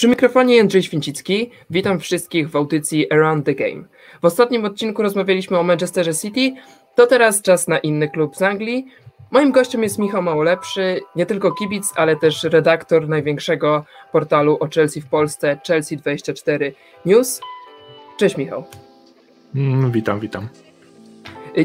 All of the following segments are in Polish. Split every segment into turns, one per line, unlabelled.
Przy mikrofonie Jędrzej Święcicki. Witam wszystkich w audycji Around the Game. W ostatnim odcinku rozmawialiśmy o Manchesterze City, to teraz czas na inny klub z Anglii. Moim gościem jest Michał Małolepszy, nie tylko kibic, ale też redaktor największego portalu o Chelsea w Polsce, Chelsea24 News. Cześć Michał.
Mm, witam, witam.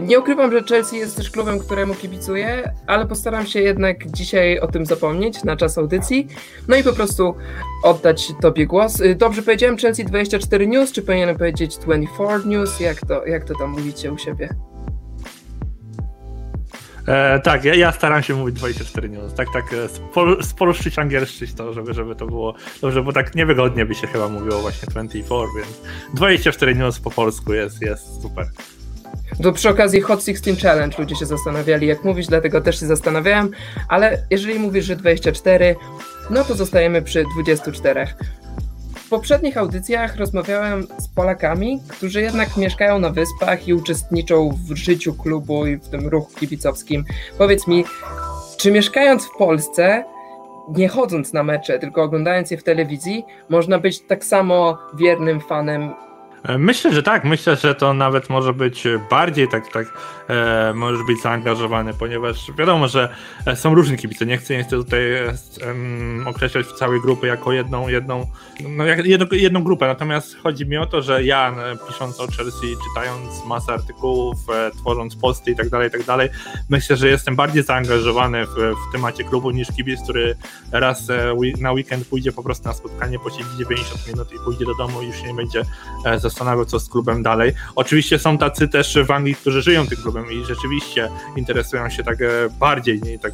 Nie ukrywam, że Chelsea jest też klubem, któremu kibicuję, ale postaram się jednak dzisiaj o tym zapomnieć na czas audycji, no i po prostu oddać Tobie głos. Y, dobrze powiedziałem Chelsea 24 News, czy powinienem powiedzieć 24 News? Jak to, jak to tam mówicie u siebie?
E, tak, ja, ja, staram się mówić 24 news, tak, tak, e, spol, spolszczyć angielszczyć to, żeby, żeby to było dobrze, bo tak niewygodnie by się chyba mówiło właśnie 24, więc 24 news po polsku jest, jest super.
To przy okazji Hot 16 Challenge ludzie się zastanawiali, jak mówić, dlatego też się zastanawiałem, ale jeżeli mówisz, że 24, no to zostajemy przy 24. W poprzednich audycjach rozmawiałem z Polakami, którzy jednak mieszkają na wyspach i uczestniczą w życiu klubu i w tym ruchu kibicowskim. Powiedz mi, czy mieszkając w Polsce, nie chodząc na mecze, tylko oglądając je w telewizji, można być tak samo wiernym fanem
Myślę, że tak. Myślę, że to nawet może być bardziej tak, tak e, możesz być zaangażowany, ponieważ wiadomo, że e, są różni kibice. Nie chcę, nie chcę tutaj e, określać całej grupy jako jedną, jedną, no, jedną, jedną grupę. Natomiast chodzi mi o to, że ja e, pisząc o Chelsea, czytając masę artykułów, e, tworząc posty i tak dalej, tak dalej, myślę, że jestem bardziej zaangażowany w, w temacie klubu niż kibic, który raz e, na weekend pójdzie po prostu na spotkanie, posiedzi 90 minut i pójdzie do domu i już nie będzie zastanawiał, co z klubem dalej. Oczywiście są tacy też w Anglii, którzy żyją tym klubem i rzeczywiście interesują się tak e, bardziej, nie tak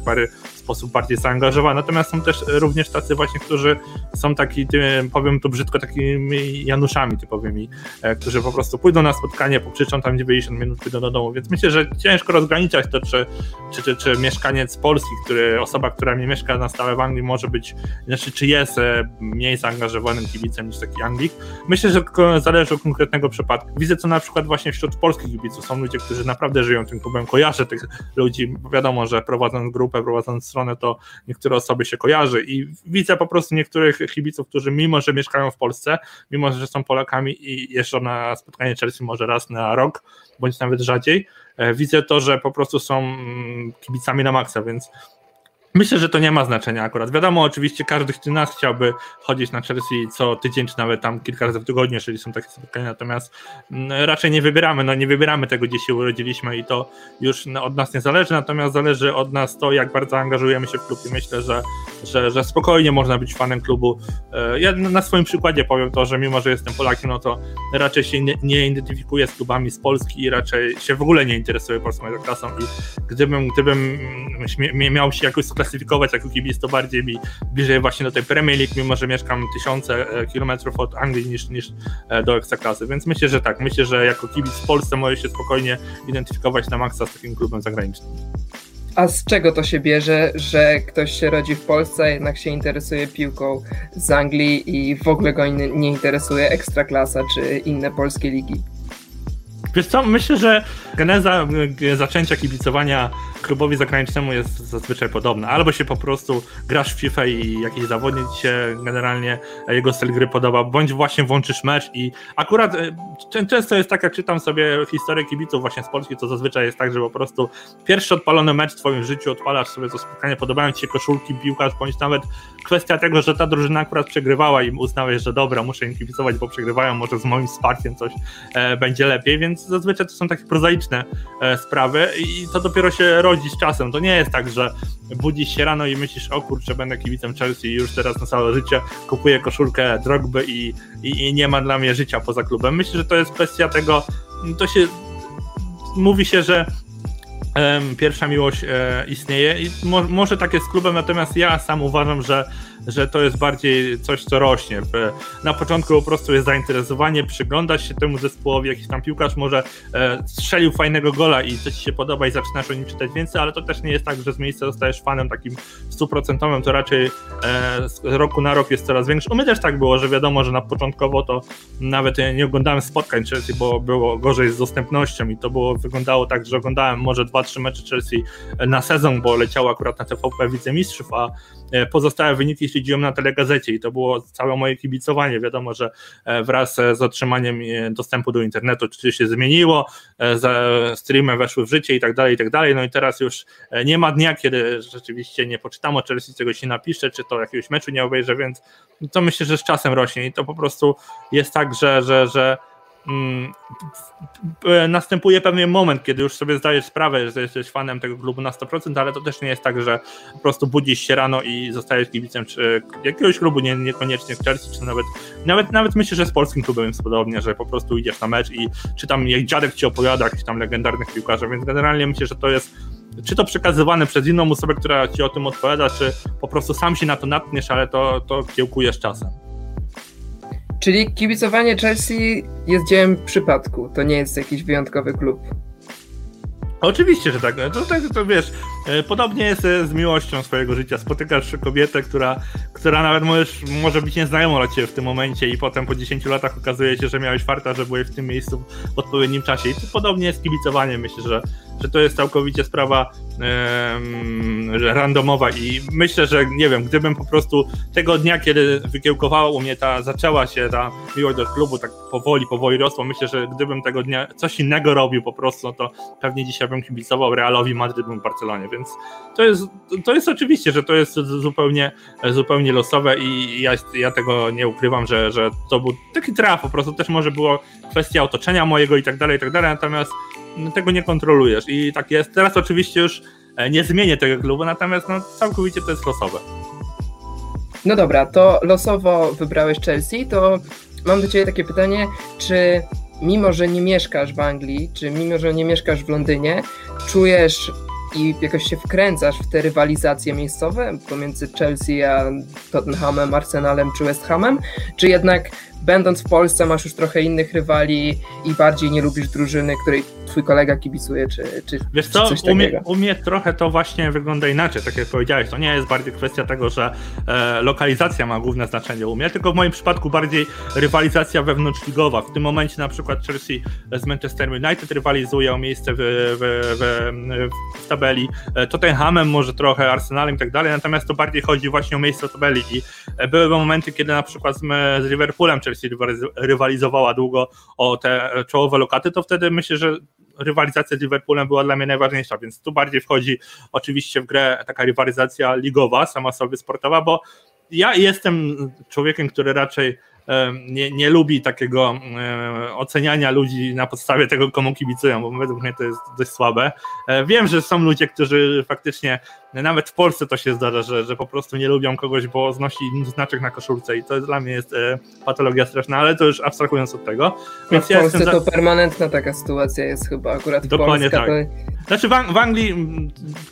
w sposób bardziej zaangażowany. Natomiast są też również tacy właśnie, którzy są taki, powiem to brzydko, takimi Januszami typowymi, e, którzy po prostu pójdą na spotkanie, pokrzyczą tam 90 minut, pójdą do domu, więc myślę, że ciężko rozgraniczać to, czy, czy, czy, czy mieszkaniec Polski, który, osoba, która nie mieszka na stałe w Anglii może być, znaczy czy jest e, mniej zaangażowanym kibicem niż taki Anglik. Myślę, że zależy od konkretnego przypadku. Widzę to na przykład właśnie wśród polskich kibiców. Są ludzie, którzy naprawdę żyją tym klubem. Kojarzę tych ludzi. Wiadomo, że prowadząc grupę, prowadząc stronę, to niektóre osoby się kojarzy. I widzę po prostu niektórych kibiców, którzy mimo, że mieszkają w Polsce, mimo, że są Polakami i jeżdżą na spotkanie Chelsea może raz na rok, bądź nawet rzadziej, e, widzę to, że po prostu są mm, kibicami na maksa, więc Myślę, że to nie ma znaczenia akurat. Wiadomo, oczywiście każdy z nas chciałby chodzić na Chelsea co tydzień, czy nawet tam kilka razy w tygodniu, jeżeli są takie spotkania, natomiast mm, raczej nie wybieramy, no nie wybieramy tego, gdzie się urodziliśmy i to już od nas nie zależy, natomiast zależy od nas to, jak bardzo angażujemy się w klub i myślę, że, że, że spokojnie można być fanem klubu. E, ja na swoim przykładzie powiem to, że mimo, że jestem Polakiem, no to raczej się nie, nie identyfikuję z klubami z Polski i raczej się w ogóle nie interesuję polską klasą i gdybym, gdybym miał się jakoś klasyfikować jako kibic, to bardziej mi bliżej właśnie do tej Premier League, mimo że mieszkam tysiące e, kilometrów od Anglii niż, niż e, do Ekstraklasy, więc myślę, że tak, myślę, że jako kibic w Polsce może się spokojnie identyfikować na maksa z takim klubem zagranicznym.
A z czego to się bierze, że ktoś się rodzi w Polsce, jednak się interesuje piłką z Anglii i w ogóle go nie interesuje Ekstraklasa czy inne polskie ligi?
Wiesz co, myślę, że geneza e, zaczęcia kibicowania klubowi zagranicznemu jest zazwyczaj podobna. Albo się po prostu grasz w FIFA i jakiś zawodnik się generalnie jego styl gry podoba, bądź właśnie włączysz mecz i akurat e, często jest tak, jak czytam sobie historię kibiców właśnie z Polski, to zazwyczaj jest tak, że po prostu pierwszy odpalony mecz w twoim życiu, odpalasz sobie to spotkanie, podobają ci się koszulki, piłkarz, bądź nawet kwestia tego, że ta drużyna akurat przegrywała i uznałeś, że dobra, muszę im kibicować, bo przegrywają, może z moim wsparciem coś e, będzie lepiej, więc zazwyczaj to są takie prozaiczne e, sprawy i to dopiero się z czasem. To nie jest tak, że budzisz się rano i myślisz, o kurczę, będę kibicem Chelsea i już teraz na całe życie kupuję koszulkę Drogby i, i, i nie ma dla mnie życia poza klubem. Myślę, że to jest kwestia tego, to się mówi się, że pierwsza miłość e, istnieje i mo, może tak jest z klubem, natomiast ja sam uważam, że że to jest bardziej coś, co rośnie. Na początku po prostu jest zainteresowanie, przyglądasz się temu zespołowi, jakiś tam piłkarz może e, strzelił fajnego gola i coś ci się podoba i zaczynasz o nim czytać więcej, ale to też nie jest tak, że z miejsca zostajesz fanem takim stuprocentowym, to raczej e, z roku na rok jest coraz większy. U mnie też tak było, że wiadomo, że na początkowo to nawet nie oglądałem spotkań Chelsea, bo było gorzej z dostępnością i to było, wyglądało tak, że oglądałem może 2 2-3 mecze Chelsea na sezon, bo leciało akurat na TVP Wicemistrzów, a E, pozostałe wyniki śledziłem na telegazecie i to było całe moje kibicowanie. Wiadomo, że e, wraz z otrzymaniem e, dostępu do internetu czy się zmieniło, streamy weszły w życie i tak dalej, i tak dalej. No i teraz już nie ma dnia, kiedy rzeczywiście nie poczytam o Chelsea, czego się napisze, czy to jakiegoś meczu nie obejrzę, więc to myślę, że z czasem rośnie i to po prostu jest tak, że, że, że następuje pewien moment, kiedy już sobie zdajesz sprawę, że jesteś fanem tego klubu na 100%, ale to też nie jest tak, że po prostu budzisz się rano i zostajesz kibicem czy jakiegoś klubu, nie, niekoniecznie Chelsea, czy nawet, nawet nawet myślę, że z polskim klubem jest podobnie, że po prostu idziesz na mecz i czy tam jak dziadek ci opowiada jakichś tam legendarnych piłkarzy, więc generalnie myślę, że to jest czy to przekazywane przez inną osobę, która ci o tym odpowiada, czy po prostu sam się na to natkniesz, ale to, to kiełkujesz czasem.
Czyli kibicowanie Chelsea jest dziełem przypadku, to nie jest jakiś wyjątkowy klub.
Oczywiście, że tak. To, to, to wiesz, e, podobnie jest e, z miłością swojego życia. Spotykasz kobietę, która, która nawet możesz, może być nieznajoma dla ciebie w tym momencie i potem po 10 latach okazuje się, że miałeś farta, że byłeś w tym miejscu w odpowiednim czasie. I podobnie jest kibicowanie. Myślę, że, że to jest całkowicie sprawa e, randomowa i myślę, że nie wiem, gdybym po prostu tego dnia, kiedy wykiełkowała u mnie ta, zaczęła się ta miłość do klubu, tak powoli, powoli rosła, myślę, że gdybym tego dnia coś innego robił po prostu, no to pewnie dzisiaj bym kibicował Realowi Madryt w Barcelonie, więc to jest, to jest oczywiście, że to jest zupełnie, zupełnie losowe i ja, ja tego nie ukrywam, że, że to był taki traf, po prostu też może było kwestia otoczenia mojego i tak dalej, i tak dalej, natomiast tego nie kontrolujesz i tak jest. Teraz oczywiście już e, nie zmienię tego klubu, natomiast no, całkowicie to jest losowe.
No dobra, to losowo wybrałeś Chelsea, to mam do Ciebie takie pytanie, czy mimo że nie mieszkasz w Anglii, czy mimo że nie mieszkasz w Londynie, czujesz i jakoś się wkręcasz w te rywalizacje miejscowe pomiędzy Chelsea a Tottenhamem, Arsenalem czy West Hamem, czy jednak będąc w Polsce masz już trochę innych rywali i bardziej nie lubisz drużyny, której twój kolega kibicuje, czy, czy
Wiesz co, coś u mnie, u mnie trochę to właśnie wygląda inaczej, tak jak powiedziałeś, to nie jest bardziej kwestia tego, że e, lokalizacja ma główne znaczenie u mnie, tylko w moim przypadku bardziej rywalizacja wewnątrzligowa. W tym momencie na przykład Chelsea z Manchester United rywalizuje o miejsce w, w, w tabeli, e, Tottenhamem może trochę, Arsenalem i tak dalej, natomiast to bardziej chodzi właśnie o miejsce tabeli i e, były momenty, kiedy na przykład z Liverpoolem Chelsea rywalizowała długo o te czołowe lokaty, to wtedy myślę, że rywalizacja z Liverpoolem była dla mnie najważniejsza, więc tu bardziej wchodzi oczywiście w grę taka rywalizacja ligowa, sama sobie sportowa, bo ja jestem człowiekiem, który raczej nie, nie lubi takiego oceniania ludzi na podstawie tego, komu kibicują, bo według mnie to jest dość słabe. E, wiem, że są ludzie, którzy faktycznie nawet w Polsce to się zdarza, że, że po prostu nie lubią kogoś, bo znosi znaczek na koszulce i to dla mnie jest e, patologia straszna, ale to już abstrahując od tego.
Więc w ja Polsce to permanentna taka sytuacja jest chyba akurat
Dokładnie Polska, tak. To... Znaczy w, w, Anglii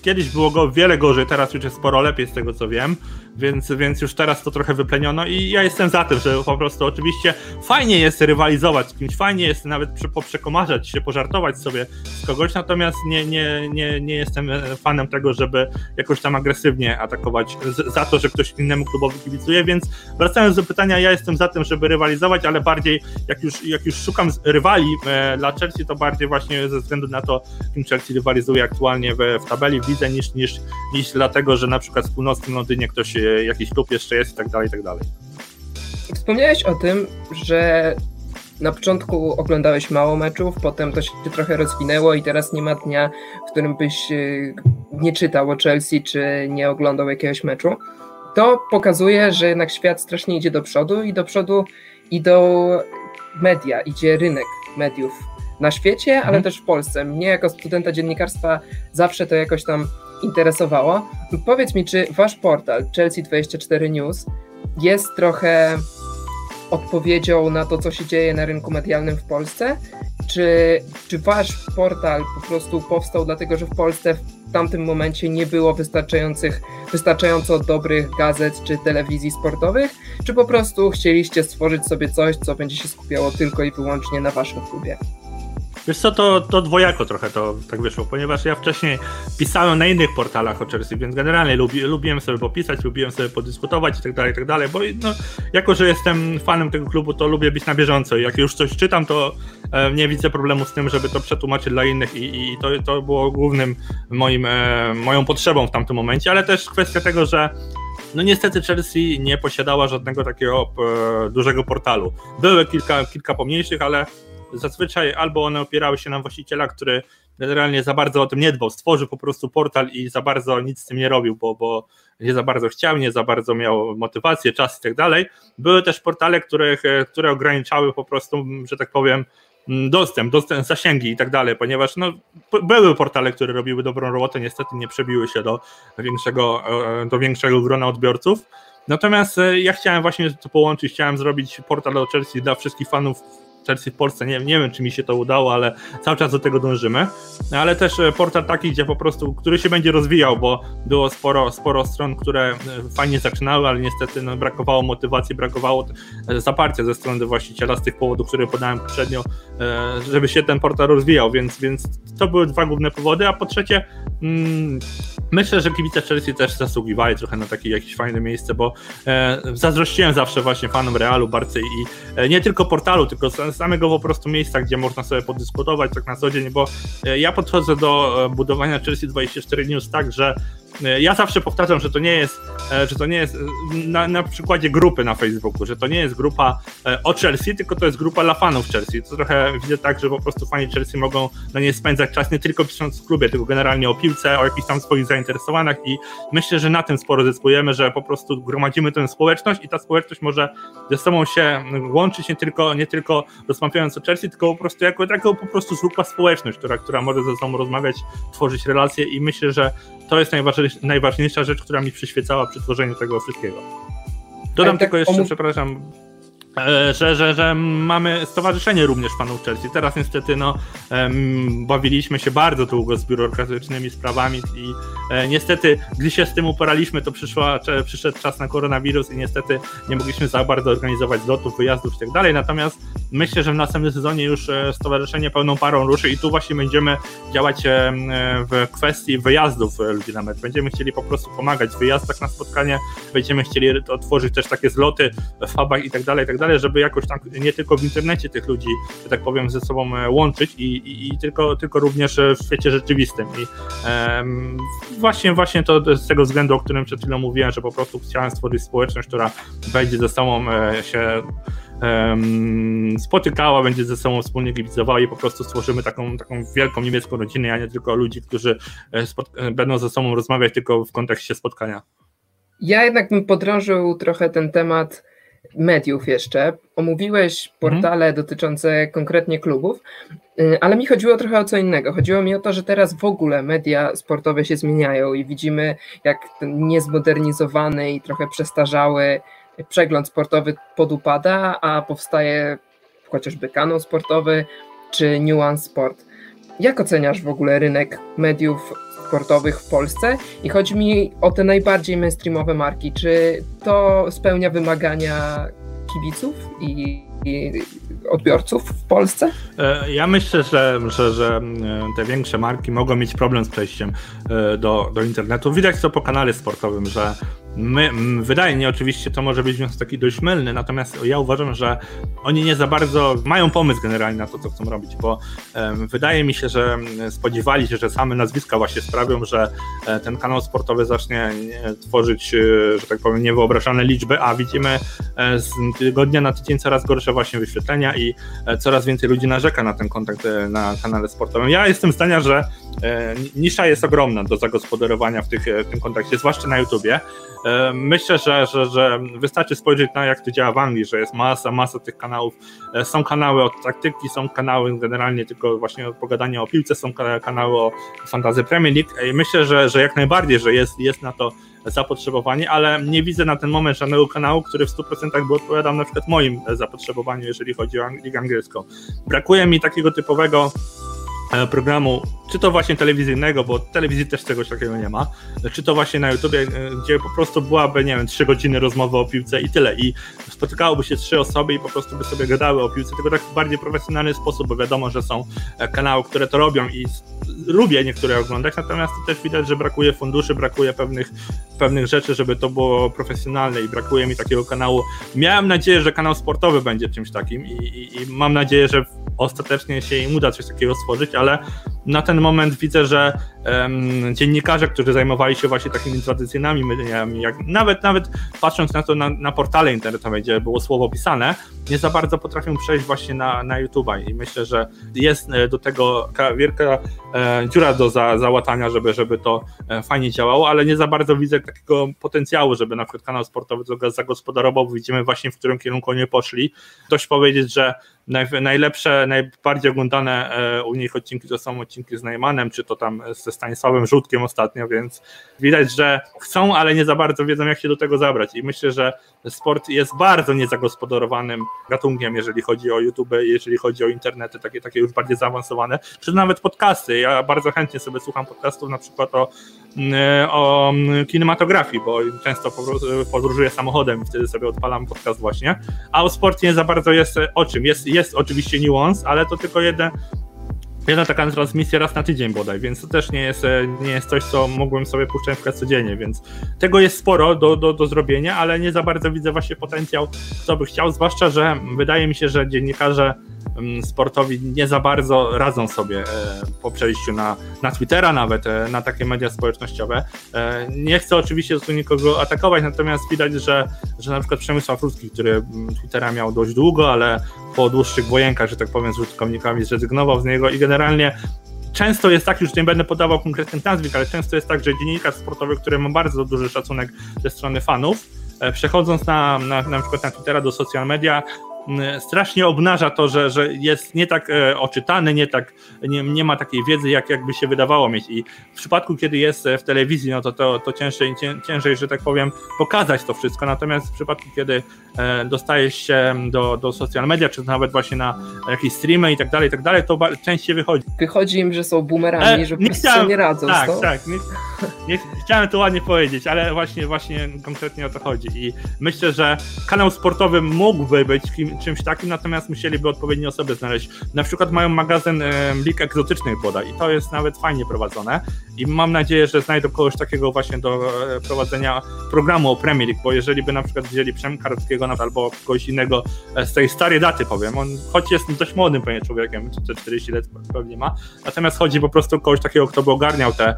kiedyś było go wiele gorzej, teraz już jest sporo lepiej z tego co wiem, więc, więc już teraz to trochę wypleniono i ja jestem za tym, że po prostu oczywiście fajnie jest rywalizować z kimś, fajnie jest nawet poprzekomarzać się, pożartować sobie z kogoś, natomiast nie, nie, nie, nie jestem fanem tego, żeby jakoś tam agresywnie atakować za to, że ktoś innemu klubowi kibicuje, więc wracając do pytania, ja jestem za tym, żeby rywalizować, ale bardziej jak już, jak już szukam rywali e, dla Chelsea, to bardziej właśnie ze względu na to, kim Chelsea rywalizuje aktualnie w, w tabeli, widzę, niż, niż, niż dlatego, że na przykład w północnym Londynie ktoś, jakiś klub jeszcze jest i tak dalej, i tak dalej.
Wspomniałeś o tym, że na początku oglądałeś mało meczów, potem to się trochę rozwinęło i teraz nie ma dnia, w którym byś e, nie czytał o Chelsea czy nie oglądał jakiegoś meczu. To pokazuje, że jednak świat strasznie idzie do przodu i do przodu idą media, idzie rynek mediów na świecie, ale mhm. też w Polsce. Mnie jako studenta dziennikarstwa zawsze to jakoś tam interesowało. Powiedz mi, czy wasz portal Chelsea24 News jest trochę odpowiedzią na to, co się dzieje na rynku medialnym w Polsce? Czy, czy wasz portal po prostu powstał dlatego, że w Polsce w tamtym momencie nie było wystarczających, wystarczająco dobrych gazet czy telewizji sportowych? Czy po prostu chcieliście stworzyć sobie coś, co będzie się skupiało tylko i wyłącznie na waszym klubie?
Wiesz co, to, to dwojako trochę to tak wyszło, ponieważ ja wcześniej pisałem na innych portalach o Chelsea, więc generalnie lubi, lubiłem sobie popisać, lubiłem sobie podyskutować i tak dalej, i tak dalej, bo no, jako, że jestem fanem tego klubu, to lubię być na bieżąco i jak już coś czytam, to e, nie widzę problemu z tym, żeby to przetłumaczyć dla innych i, i to, to było głównym moim, e, moją potrzebą w tamtym momencie, ale też kwestia tego, że no niestety Chelsea nie posiadała żadnego takiego e, dużego portalu. Były kilka, kilka pomniejszych, ale zazwyczaj albo one opierały się na właściciela, który generalnie za bardzo o tym nie dbał, stworzył po prostu portal i za bardzo nic z tym nie robił, bo, bo nie za bardzo chciał, nie za bardzo miał motywację, czas i tak dalej. Były też portale, które, które ograniczały po prostu, że tak powiem, dostęp, dostęp, zasięgi i tak dalej, ponieważ no, były portale, które robiły dobrą robotę, niestety nie przebiły się do większego, e, do większego grona odbiorców. Natomiast e, ja chciałem właśnie to połączyć, chciałem zrobić portal o Chelsea dla wszystkich fanów Chelsea w Polsce. Nie, nie wiem, czy mi się to udało, ale cały czas do tego dążymy. Ale też e, portal taki, gdzie po prostu, który się będzie rozwijał, bo było sporo, sporo stron, które e, fajnie zaczynały, ale niestety no, brakowało motywacji, brakowało e, zaparcia ze strony właściciela z tych powodów, które podałem poprzednio, żeby się ten portal rozwijał, więc, więc to były dwa główne powody, a po trzecie mm, myślę, że kibice Chelsea też zasługiwali trochę na takie jakieś fajne miejsce, bo e, zazdrościłem zawsze właśnie fanom Realu, Barcy i e, nie tylko portalu, tylko samego po prostu miejsca, gdzie można sobie podyskutować tak na co dzień, bo e, ja podchodzę do e, budowania Chelsea 24 News tak, że ja zawsze powtarzam, że to nie jest, e, że to nie jest e, na, na przykładzie grupy na Facebooku, że to nie jest grupa o Chelsea, tylko to jest grupa dla fanów Chelsea. To trochę widzę tak, że po prostu fani Chelsea mogą na niej spędzać czas nie tylko pisząc w klubie, tylko generalnie o piłce, o jakichś tam swoich zainteresowaniach i myślę, że na tym sporo zyskujemy, że po prostu gromadzimy tę społeczność i ta społeczność może ze sobą się łączyć nie tylko, nie tylko rozmawiając o Chelsea, tylko po prostu jako, jako po prostu zwykła społeczność, która, która może ze sobą rozmawiać, tworzyć relacje i myślę, że to jest najważniejsza rzecz, która mi przyświecała przy tworzeniu tego wszystkiego. Dodam tak tylko jeszcze, przepraszam, E, że, że, że mamy stowarzyszenie również fanów Chelsea. Teraz niestety no, bawiliśmy się bardzo długo z biurokratycznymi sprawami i e, niestety, gdy się z tym uporaliśmy, to przyszła, przyszedł czas na koronawirus i niestety nie mogliśmy za bardzo organizować lotów, wyjazdów i tak. Natomiast myślę, że w następnym sezonie już e, stowarzyszenie pełną parą ruszy i tu właśnie będziemy działać w kwestii wyjazdów ludzi na mecz. Będziemy chcieli po prostu pomagać w wyjazdach na spotkanie, będziemy chcieli otworzyć też takie zloty w pubach i tak dalej, żeby jakoś tam nie tylko w internecie tych ludzi, że tak powiem, ze sobą e, łączyć i, i, i tylko, tylko również e, w świecie rzeczywistym. I właśnie, właśnie to z tego względu, o którym przed chwilą mówiłem, że po prostu chciałem stworzyć społeczność, która będzie ze sobą e, się spotykała, będzie ze sobą wspólnie kibicowała i po prostu stworzymy taką, taką wielką niemiecką rodzinę, a nie tylko ludzi, którzy będą ze sobą rozmawiać tylko w kontekście spotkania.
Ja jednak bym podrążył trochę ten temat mediów jeszcze. Omówiłeś portale mhm. dotyczące konkretnie klubów, y, ale mi chodziło trochę o co innego. Chodziło mi o to, że teraz w ogóle media sportowe się zmieniają i widzimy, jak ten niezmodernizowany i trochę przestarzały przegląd sportowy podupada, a powstaje chociażby kanał sportowy czy Nuance Sport. Jak oceniasz w ogóle rynek mediów sportowych w Polsce i chodzi mi o te najbardziej mainstreamowe marki. Czy to spełnia wymagania kibiców i, i odbiorców w Polsce?
E, ja myślę, że, że, że e, te większe marki mogą mieć problem z przejściem e, do, do internetu. Widać to po kanale sportowym, że My, wydaje się, oczywiście to może być wniosek taki dość mylny, natomiast ja uważam, że oni nie za bardzo mają pomysł generalnie na to, co chcą robić, bo um, wydaje mi się, że spodziewali się, że same nazwiska właśnie sprawią, że e, ten kanał sportowy zacznie tworzyć, e, że tak powiem, niewyobrażalne liczby, a widzimy e, z tygodnia na tydzień coraz gorsze właśnie wyświetlenia i coraz więcej ludzi narzeka na ten kontakt na kanale sportowym. Ja jestem zdania, że nisza jest ogromna do zagospodarowania w, tych, w tym kontakcie, zwłaszcza na YouTubie. E, myślę, że, że, że wystarczy spojrzeć na jak to działa w Anglii, że jest masa, masa tych kanałów. E, są kanały od taktyki, są kanały generalnie tylko właśnie pogadania o piłce, są kanały o fantazy Premier League i myślę, że, że jak najbardziej, że jest, jest na to zapotrzebowanie, ale nie widzę na ten moment żadnego kanału, który w 100% by odpowiadał na przykład moim zapotrzebowaniu, jeżeli chodzi o ligę angielską. Brakuje mi takiego typowego E, programu, czy to właśnie telewizyjnego, bo telewizji też czegoś takiego nie ma, czy to właśnie na YouTubie, e, gdzie po prostu byłaby, nie wiem, trzy godziny rozmowy o piłce i tyle. I spotykałoby się trzy osoby i po prostu by sobie gadały o piłce, tylko tak w bardziej profesjonalny sposób, bo wiadomo, że są e, kanały, które to robią i lubię niektóre oglądać, natomiast to też widać, że brakuje funduszy, brakuje pewnych, pewnych rzeczy, żeby to było profesjonalne i brakuje mi takiego kanału. Miałem nadzieję, że kanał sportowy będzie czymś takim i, i, i mam nadzieję, że ostatecznie się im uda coś takiego stworzyć, ale na ten moment widzę, że um, dziennikarze, którzy zajmowali się właśnie takimi tradycyjnymi mediami, jak nawet nawet patrząc na to na, na portale internetowe, gdzie było słowo pisane, nie za bardzo potrafią przejść właśnie na, na YouTube'a i myślę, że jest e, do tego wielka e, dziura do za, załatania, żeby, żeby to e, fajnie działało, ale nie za bardzo widzę takiego potencjału, żeby na przykład kanał sportowy to zagospodarował, widzimy właśnie w którym kierunku nie poszli. Dość powiedzieć, że najlepsze, najbardziej oglądane e, u nich odcinki to są odcinki z Najmanem, czy to tam ze Stanisławem Żółtkiem ostatnio, więc widać, że chcą, ale nie za bardzo wiedzą, jak się do tego zabrać. I myślę, że sport jest bardzo niezagospodarowanym gatunkiem, jeżeli chodzi o YouTube, jeżeli chodzi o internety, takie, takie już bardziej zaawansowane, czy nawet podcasty. Ja bardzo chętnie sobie słucham podcastów, na przykład o, mm, o kinematografii, bo często podróżuję samochodem i wtedy sobie odpalam podcast właśnie. A o sporcie nie za bardzo jest o czym. Jest, jest oczywiście niuans, ale to tylko jeden jedna taka transmisja raz na tydzień bodaj, więc to też nie jest, e, nie jest coś, co mogłem sobie puszczać w codziennie, więc tego jest sporo do, do, do zrobienia, ale nie za bardzo widzę właśnie potencjał, co by chciał, zwłaszcza, że wydaje mi się, że dziennikarze sportowi nie za bardzo radzą sobie e, po przejściu na, na Twittera nawet, e, na takie media społecznościowe. Nie chcę oczywiście tu nikogo atakować, natomiast widać, że, że na przykład Przemysław Ruski, który Twittera miał dość długo, ale po dłuższych wojenkach, że tak powiem, z użytkownikami zrezygnował z niego i generalnie często jest tak, już nie będę podawał konkretnych nazwisk, ale często jest tak, że dziennikarz sportowy, który ma bardzo duży szacunek ze strony fanów, e, przechodząc na, na, na przykład na Twittera do social media, strasznie obnaża to, że, że jest nie tak e, oczytany, nie, tak, nie, nie ma takiej wiedzy, jak jakby się wydawało mieć. I w przypadku, kiedy jest w telewizji, no to, to, to ciężej, ciężej, że tak powiem, pokazać to wszystko. Natomiast w przypadku, kiedy e, dostajesz się do, do social media, czy nawet właśnie na jakieś streamy i tak dalej, i tak dalej, to częściej wychodzi.
Wychodzi im, że są boomerami, e, że nie chciałem, nie radzą.
Tak, to? tak. Nie, nie, chciałem to ładnie powiedzieć, ale właśnie, właśnie konkretnie o to chodzi. I myślę, że kanał sportowy mógłby być kim, czymś takim, natomiast musieliby odpowiednie osoby znaleźć. Na przykład mają magazyn e, lig egzotycznych boda i to jest nawet fajnie prowadzone. I mam nadzieję, że znajdą kogoś takiego właśnie do e, prowadzenia programu o Premier League, bo jeżeli by na przykład wzięli Przemka Kartkiego albo kogoś innego e, z tej starej daty powiem, on choć jest dość młodym pewnie człowiekiem, czy 40 lat pewnie ma, natomiast chodzi po prostu kogoś takiego, kto by ogarniał te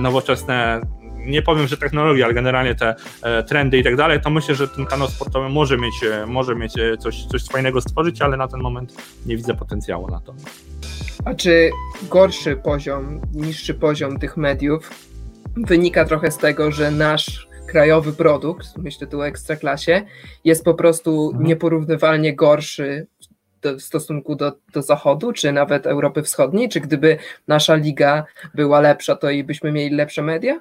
nowoczesne nie powiem, że technologia, ale generalnie te e, trendy i tak dalej, to myślę, że ten kanał sportowy może mieć, e, może mieć e, coś, coś fajnego stworzyć, ale na ten moment nie widzę potencjału na to.
A czy gorszy poziom, niższy poziom tych mediów wynika trochę z tego, że nasz krajowy produkt, myślę tu o ekstraklasie, jest po prostu mhm. nieporównywalnie gorszy w stosunku do, do Zachodu, czy nawet Europy Wschodniej? Czy gdyby nasza liga była lepsza, to i byśmy mieli lepsze media?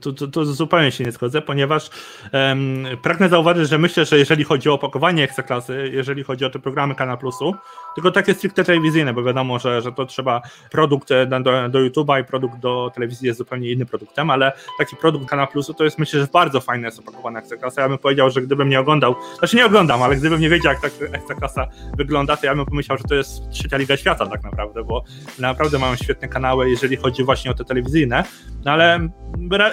Tu, tu, tu, zupełnie się nie zgodzę, ponieważ um, pragnę zauważyć, że myślę, że jeżeli chodzi o opakowanie ekstraklasy, jeżeli chodzi o te programy Kanal Plusu, tylko takie stricte telewizyjne, bo wiadomo, że, że to trzeba produkt e, do, do YouTube'a i produkt do telewizji jest zupełnie innym produktem, ale taki produkt Kanal Plusu to jest myślę, że bardzo fajne jest opakowane ekstraklasa. Ja bym powiedział, że gdybym nie oglądał, znaczy nie oglądam, ale gdybym nie wiedział, jak ta ekstraklasa wygląda, to ja bym pomyślał, że to jest trzecia liga świata tak naprawdę, bo naprawdę mają świetne kanały, jeżeli chodzi właśnie o te telewizyjne, no ale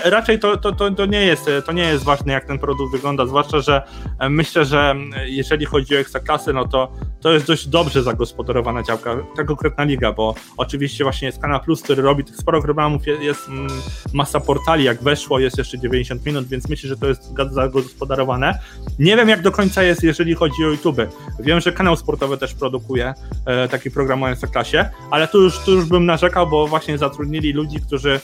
raczej to, to, to, to, nie jest, to nie jest ważne, jak ten produkt wygląda, zwłaszcza, że e, myślę, że jeżeli chodzi o ekstraklasy, no to to jest dość dobrze zagospodarowana działka, ta konkretna liga, bo oczywiście właśnie jest Kanal Plus, który robi tych sporo programów, jest, jest mm, masa portali, jak weszło, jest jeszcze 90 minut, więc myślę, że to jest zagospodarowane. Nie wiem, jak do końca jest, jeżeli chodzi o YouTube. Wiem, że kanał sportowy też produkuje e, taki program o ekstraklasie, ale tu już, tu już bym narzekał, bo właśnie zatrudnili ludzi, którzy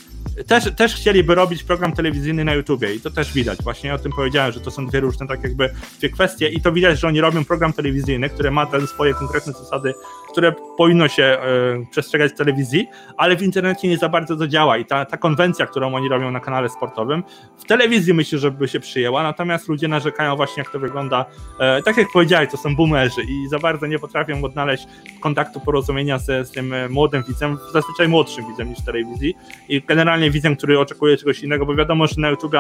też, też chcieliby robić program telewizyjny na YouTubie i to też widać. Właśnie o tym powiedziałem, że to są dwie różne tak jakby dwie kwestie i to widać, że oni robią program telewizyjny, który ma te swoje konkretne zasady naprawdę które powinno się e, przestrzegać w telewizji, ale w internecie nie za bardzo to działa i ta, ta konwencja, którą oni robią na kanale sportowym, w telewizji myślę, że by się przyjęła, natomiast ludzie narzekają właśnie, jak to wygląda. E, tak jak powiedziałeś, to są boomerzy i za bardzo nie potrafią odnaleźć kontaktu, porozumienia z, z tym młodym widzem, zazwyczaj młodszym widzem niż telewizji i generalnie widzem, który oczekuje czegoś innego, bo wiadomo, że na YouTube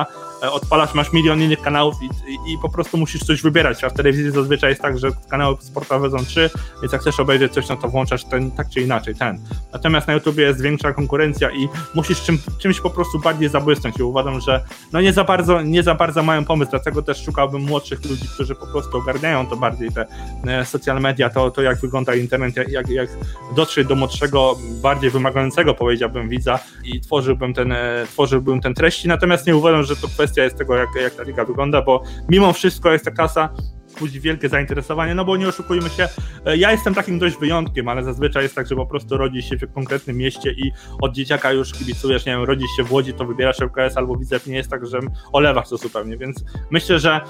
odpalasz, masz milion innych kanałów i, i, i po prostu musisz coś wybierać, a w telewizji zazwyczaj jest tak, że kanały sportowe są trzy, więc jak chcesz obejrzeć coś, no to włączasz ten tak czy inaczej, ten. Natomiast na YouTube jest większa konkurencja i musisz czym, czymś po prostu bardziej zabłysnąć. I uważam, że no nie za bardzo, nie za bardzo mają pomysł, dlatego też szukałbym młodszych ludzi, którzy po prostu ogarniają to bardziej, te e, social media, to, to jak wygląda internet, jak, jak dotrzeć do młodszego, bardziej wymagającego powiedziałbym widza i tworzyłbym ten, e, tworzyłbym ten treści, natomiast nie uważam, że to kwestia jest tego, jak, jak ta liga wygląda, bo mimo wszystko jest ta klasa budzi wielkie zainteresowanie, no bo nie oszukujmy się, e, ja jestem takim dość wyjątkiem, ale zazwyczaj jest tak, że po prostu rodzisz się w konkretnym mieście i od dzieciaka już kibicujesz, nie wiem, rodzisz się w Łodzi, to wybierasz LKS albo Widzew, nie jest tak, że olewasz to zupełnie, więc myślę, że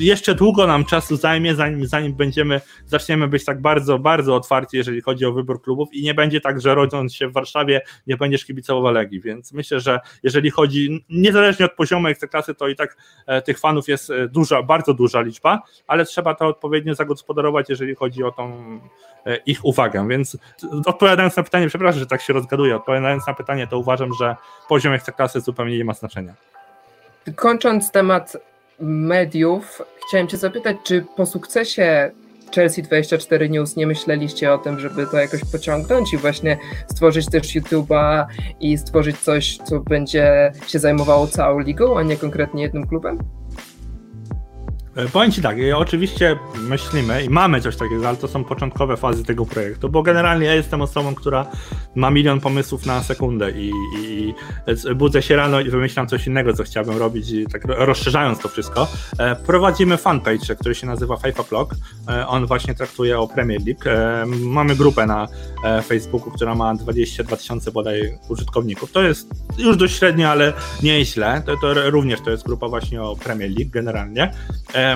jeszcze długo nam czasu zajmie, zanim, zanim będziemy, zaczniemy być tak bardzo, bardzo otwarci, jeżeli chodzi o wybór klubów i nie będzie tak, że rodząc się w Warszawie, nie będziesz kibicował Legii, więc myślę, że jeżeli chodzi, niezależnie od poziomu ekstraklasy, to i tak e, tych fanów jest duża, bardzo duża liczba, ale trzeba to odpowiednio zagospodarować, jeżeli chodzi o tą e, ich uwagę. Więc odpowiadając na pytanie, przepraszam, że tak się rozgaduję, odpowiadając na pytanie, to uważam, że poziom ekstraklasy zupełnie nie ma znaczenia.
Kończąc temat mediów, chciałem Cię zapytać, czy po sukcesie Chelsea 24 News nie myśleliście o tym, żeby to jakoś pociągnąć i właśnie stworzyć też YouTube'a i stworzyć coś, co będzie się zajmowało całą ligą, a nie konkretnie jednym klubem?
E, powiem Ci tak, oczywiście myślimy i mamy coś takiego, ale to są początkowe fazy tego projektu, bo generalnie ja jestem osobą, która ma milion pomysłów na sekundę i, i, i budzę się rano i wymyślam coś innego, co chciałbym robić, tak rozszerzając to wszystko. E, prowadzimy fanpage, który się nazywa FIFA Blog. E, on właśnie traktuje o Premier League. Mamy grupę na Facebooku, która ma 22 tysiące bodaj użytkowników. To jest już dość średnio, ale nie źle. To, to również to jest grupa właśnie o Premier League generalnie.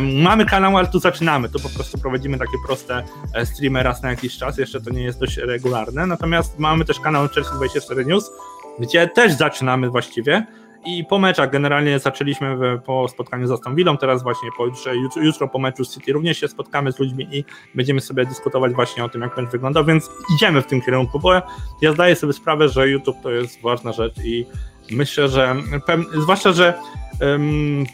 Mamy kanał, ale tu zaczynamy. Tu po prostu prowadzimy takie proste e, streamy raz na jakiś czas. Jeszcze to nie jest dość regularne. Natomiast mamy też kanał Chelsea 24 News, gdzie też zaczynamy właściwie. I po meczach generalnie zaczęliśmy po spotkaniu z Aston Villą, teraz właśnie po jutro, po meczu z City również się spotkamy z ludźmi i będziemy sobie dyskutować właśnie o tym, jak będzie wyglądał, więc idziemy w tym kierunku, bo ja zdaję sobie sprawę, że YouTube to jest ważna rzecz i myślę, że zwłaszcza, że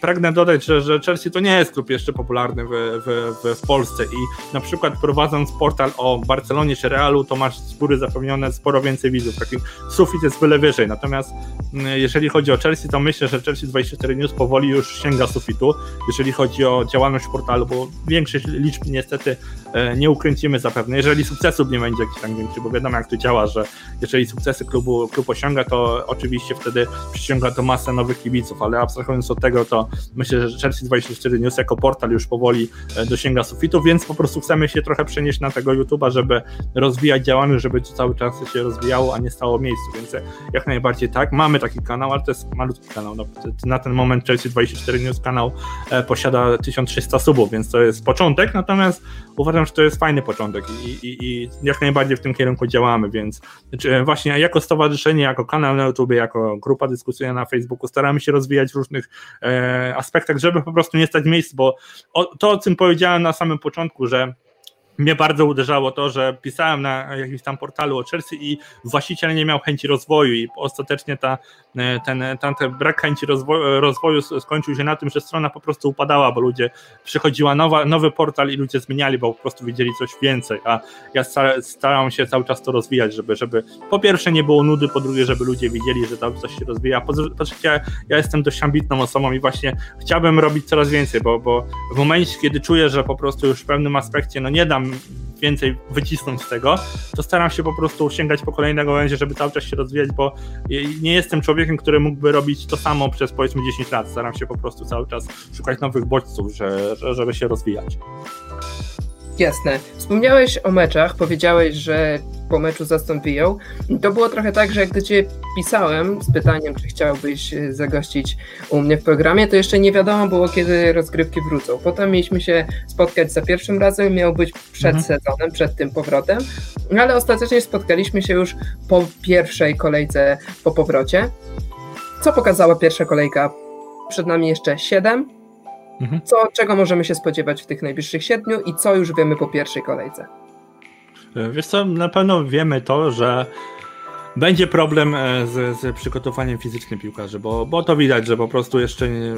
pragnę dodać, że, że Chelsea to nie jest klub jeszcze popularny w, w, w, Polsce i na przykład prowadząc portal o Barcelonie czy Realu, to masz z góry zapewnione sporo więcej widzów, taki sufit jest wiele wyżej, natomiast mm, jeżeli chodzi o Chelsea, to myślę, że Chelsea 24 News powoli już sięga sufitu, jeżeli chodzi o działalność portalu, bo większość liczb niestety e, nie ukręcimy zapewne, jeżeli sukcesów nie będzie jakiś tak większy, bo wiadomo jak to działa, że jeżeli sukcesy klubu, klub osiąga, to oczywiście wtedy przyciąga to masę nowych kibiców, ale abstrahując od tego, to myślę, że Chelsea 24 News jako portal już powoli e, dosięga sufitu, więc po prostu chcemy się trochę przenieść na tego YouTube'a, żeby rozwijać działalność, żeby to cały czas się rozwijało, a nie stało miejscu, więc jak najbardziej tak. Mamy taki kanał, ale to jest malutki kanał. No, na ten moment Chelsea 24 News kanał e, posiada 1300 subów, więc to jest początek, natomiast uważam, że to jest fajny początek i, i, i jak najbardziej w tym kierunku działamy, więc znaczy, właśnie jako stowarzyszenie, jako kanał na YouTube, jako grupa dyskusyjna na Facebooku staramy się rozwijać różnych e, aspektach, żeby po prostu nie stać miejsc, bo to, o czym powiedziałem na samym początku, że mnie bardzo uderzało to, że pisałem na jakimś tam portalu o Chelsea i właściciel nie miał chęci rozwoju i ostatecznie ta, ten, ten, ten brak chęci rozwoju, rozwoju skończył się na tym, że strona po prostu upadała, bo ludzie przychodziła nowa, nowy portal i ludzie zmieniali, bo po prostu widzieli coś więcej, a ja starałem się cały czas to rozwijać, żeby, żeby po pierwsze nie było nudy, po drugie, żeby ludzie widzieli, że tam coś się rozwija, po, po trzecie ja jestem dość ambitną osobą i właśnie chciałbym robić coraz więcej, bo, bo w momencie, kiedy czuję, że po prostu już w pewnym aspekcie no nie dam więcej wycisnąć z tego, to staram się po prostu sięgać po kolejne gałęzie, żeby cały czas się rozwijać, bo nie jestem człowiekiem, który mógłby robić to samo przez powiedzmy 10 lat. Staram się po prostu cały czas szukać nowych bodźców, że, żeby się rozwijać.
Jasne. Wspomniałeś o meczach, powiedziałeś, że po meczu zastąpiją. To było trochę tak, że jak do Ciebie pisałem z pytaniem, czy chciałbyś e, zagościć u mnie w programie, to jeszcze nie wiadomo było, kiedy rozgrywki wrócą. Potem mieliśmy się spotkać za pierwszym razem, miał być przed mhm. sezonem, przed tym powrotem, no ale ostatecznie spotkaliśmy się już po pierwszej kolejce po powrocie. Co pokazała pierwsza kolejka? Przed nami jeszcze siedem. Mhm. Co, czego możemy się spodziewać w tych najbliższych siedmiu i co już wiemy po pierwszej kolejce?
Wiesz co, na pewno wiemy to, że będzie problem e, z, z przygotowaniem fizycznym piłkarzy, bo, bo to widać, że po prostu jeszcze nie,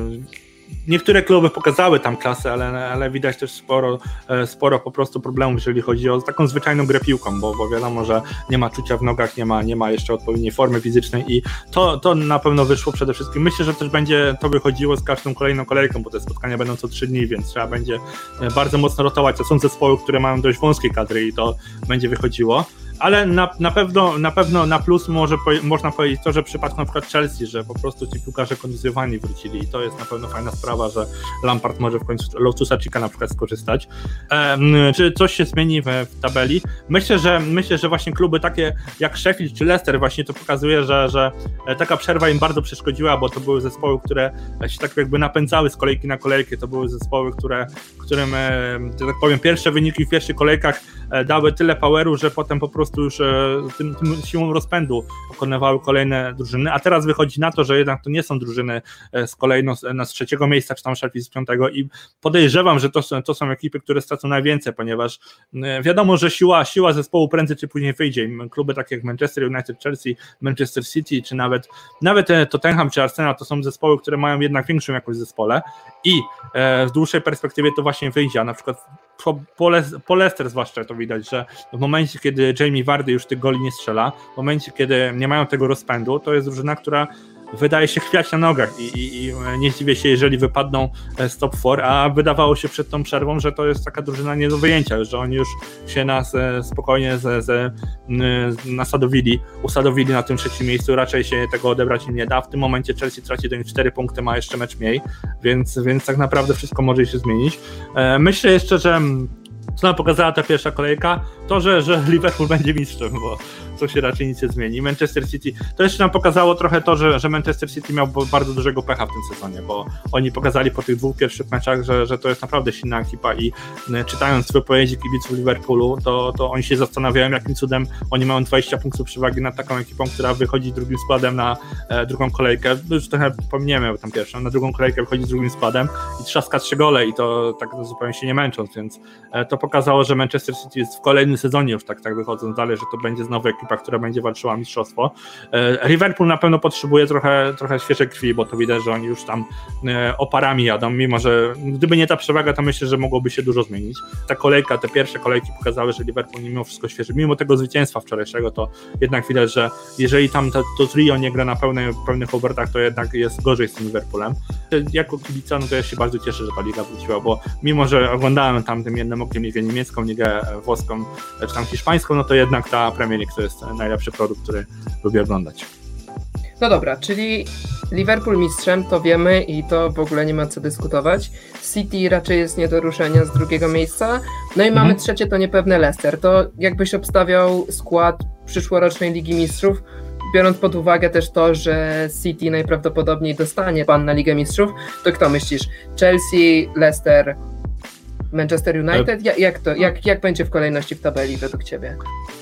niektóre kluby pokazały tam klasę, ale, ale widać też sporo, e, sporo po prostu problemów, jeżeli chodzi o taką zwyczajną grę piłką, bo, bo wiadomo, że nie ma czucia w nogach, nie ma, nie ma jeszcze odpowiedniej formy fizycznej i to, to na pewno wyszło przede wszystkim. Myślę, że też będzie to wychodziło z każdą kolejną kolejką, bo te spotkania będą co trzy dni, więc trzeba będzie e, bardzo mocno rotować. To są zespoły, które mają dość wąskie kadry i to będzie wychodziło ale na, na, pewno, na pewno na plus może można powiedzieć to, że w przypadku na przykład Chelsea, że po prostu ci piłkarze kontuzjowani wrócili i to jest na pewno fajna sprawa, że Lampard może w końcu Lotusa Chica na przykład skorzystać. czy coś się zmieni w, w, tabeli? Myślę, że myślę, że właśnie kluby takie jak Sheffield czy Leicester właśnie to pokazuje, że, że e, taka przerwa im bardzo przeszkodziła, bo to były zespoły, które się tak jakby napędzały z kolejki na kolejkę, to były zespoły, które, którym, że tak powiem, pierwsze wyniki w pierwszych kolejkach e, dały tyle poweru, że potem po prostu prostu już e, tym, tym siłą rozpędu pokonywały kolejne drużyny, a teraz wychodzi na to, że jednak to nie są drużyny e, z kolejno na z trzeciego miejsca, czy tam Sheffield z piątego i podejrzewam, że to są, to są ekipy, które stracą najwięcej, ponieważ e, wiadomo, że siła, siła zespołu prędzej czy później wyjdzie. Kluby takie jak Manchester United, Chelsea, Manchester City, czy nawet, nawet Tottenham czy Arsenal to są zespoły, które mają jednak większą jakość zespole i w dłuższej perspektywie to właśnie wyjdzie, a na przykład po, po, Le po Leicester zwłaszcza to widać, że w momencie, kiedy Jamie Vardy już tych goli nie strzela, w momencie, kiedy nie mają tego rozpędu, to jest drużyna, która wydaje się chwiać na nogach i, i, i, nie dziwię się, jeżeli wypadną z top 4, a wydawało się przed tą przerwą, że to jest taka drużyna nie do wyjęcia, że oni już się nas spokojnie z, z, nasadowili, usadowili na tym trzecim miejscu, raczej się tego odebrać im nie da. W tym momencie Chelsea traci do nich 4 punkty, ma jeszcze mecz mniej, więc, więc tak naprawdę wszystko może się zmienić. E, myślę jeszcze, że co nam pokazała ta pierwsza kolejka, to, że, że Liverpool będzie mistrzem, bo to się raczej nic nie zmieni. Manchester City, to jeszcze nam pokazało trochę to, że, że Manchester City miał bardzo dużego pecha w tym sezonie, bo oni pokazali po tych dwóch pierwszych meczach, że, że to jest naprawdę silna ekipa i czytając wypowiedzi kibiców Liverpoolu, to, to oni się zastanawiają, jakim cudem oni mają 20 punktów przewagi nad taką ekipą, która wychodzi drugim składem na e, drugą kolejkę. Już trochę pominiemy tam pierwszą, na drugą kolejkę wychodzi z drugim składem i trzaska trzy gole i to tak zupełnie się nie męcząc, więc e, to pokazało, że Manchester City jest w kolejnym sezonie już tak, tak wychodząc dalej, że to będzie znowu ekipa, która będzie walczyła o mistrzostwo. E, Liverpool na pewno potrzebuje trochę, trochę świeżej krwi, bo to widać, że oni już tam e, oparami jadą, mimo że gdyby nie ta przewaga, to myślę, że mogłoby się dużo zmienić. Ta kolejka, te pierwsze kolejki pokazały, że Liverpool mimo wszystko świeży. Mimo tego zwycięstwa wczorajszego, to jednak widać, że jeżeli tam to, to trio nie gra na pełnej, pełnych obrotach, to jednak jest gorzej z tym Liverpoolem. Jako kibica, no to ja się bardzo cieszę, że ta liga wróciła, bo mimo, że oglądałem tam tym jednym okiem ligę niemiecką, ligę włoską, czy tam hiszpańską, no to jednak ta Premier League to jest najlepszy produkt, który lubię oglądać.
No dobra, czyli Liverpool mistrzem, to wiemy i to w ogóle nie ma co dyskutować. City raczej jest nie do ruszenia z drugiego miejsca. No i mhm. mamy trzecie, to niepewne Leicester. To jakbyś obstawiał skład przyszłorocznej Ligi Mistrzów, biorąc pod uwagę też to, że City najprawdopodobniej dostanie pan na Ligę Mistrzów, to kto myślisz? Chelsea, Leicester, Manchester United? Jak, jak, to, jak, jak będzie w kolejności w tabeli według Ciebie?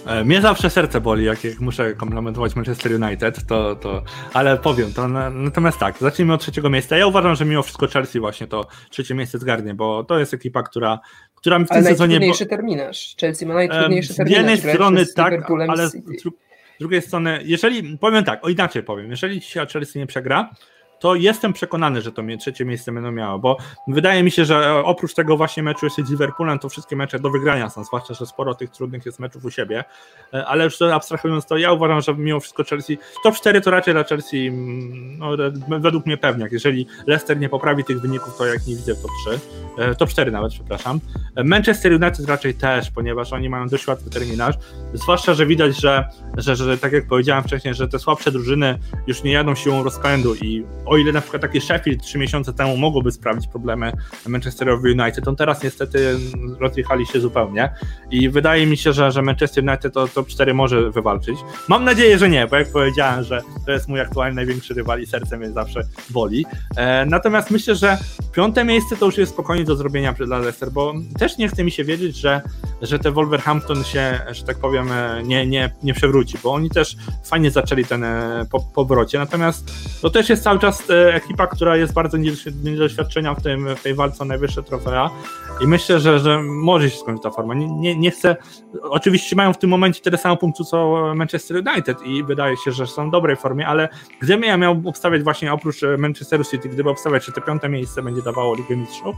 E, mnie zawsze serce boli, jak, jak muszę komplementować Manchester United, to, to, ale powiem to. Natomiast tak, zacznijmy od trzeciego miejsca. Ja uważam, że mimo wszystko Chelsea właśnie to trzecie miejsce zgarnie, bo to jest ekipa, która, która mi w tym ale sezonie...
najtrudniejszy terminarz. Chelsea ma najtrudniejszy terminarz. Z
jednej strony tak, ale z, z drugiej strony, jeżeli, powiem tak, o inaczej powiem, jeżeli dzisiaj Chelsea nie przegra, to jestem przekonany, że to trzecie miejsce będą miało, bo wydaje mi się, że oprócz tego właśnie meczu z Liverpoolem, to wszystkie mecze do wygrania są, zwłaszcza, że sporo tych trudnych jest meczów u siebie, e, ale już abstrahując to, ja uważam, że mimo wszystko Chelsea, top 4 to raczej dla Chelsea, mm, no, według mnie pewniak, jeżeli Leicester nie poprawi tych wyników, to jak nie widzę top 3, e, top 4 nawet, przepraszam. E, Manchester United raczej też, ponieważ oni mają dość łatwy terminarz, zwłaszcza, że widać, że, że, że tak jak powiedziałem wcześniej, że te słabsze drużyny już nie jadą siłą rozpędu i o ile na przykład taki Sheffield trzy miesiące temu mogłoby sprawić problemy Manchesterowi United, to teraz niestety rozjechali się zupełnie i wydaje mi się, że, że Manchester United to top 4 może wywalczyć. Mam nadzieję, że nie, bo jak powiedziałem, że to jest mój aktualny największy rywal i serce mnie zawsze boli. E, natomiast myślę, że piąte miejsce to już jest spokojnie do zrobienia dla Leicester, bo też nie chce mi się wiedzieć, że, że te Wolverhampton się, że tak powiem, e, nie, nie, nie przewróci, bo oni też fajnie zaczęli ten e, po, powrocie, natomiast to też jest cały czas e, ekipa, która jest bardzo niedoświadczenia w, tym, w tej walce o najwyższe trofea i myślę, że, że może się skończyć ta forma. Nie, nie, nie chcę, oczywiście mają w tym momencie tyle samo punktów co Manchester United i wydaje się, że są w dobrej formie, ale gdybym ja miał obstawiać właśnie oprócz Manchesteru City, gdyby obstawiać, że te piąte miejsce będzie dawało Ligę Mistrzów,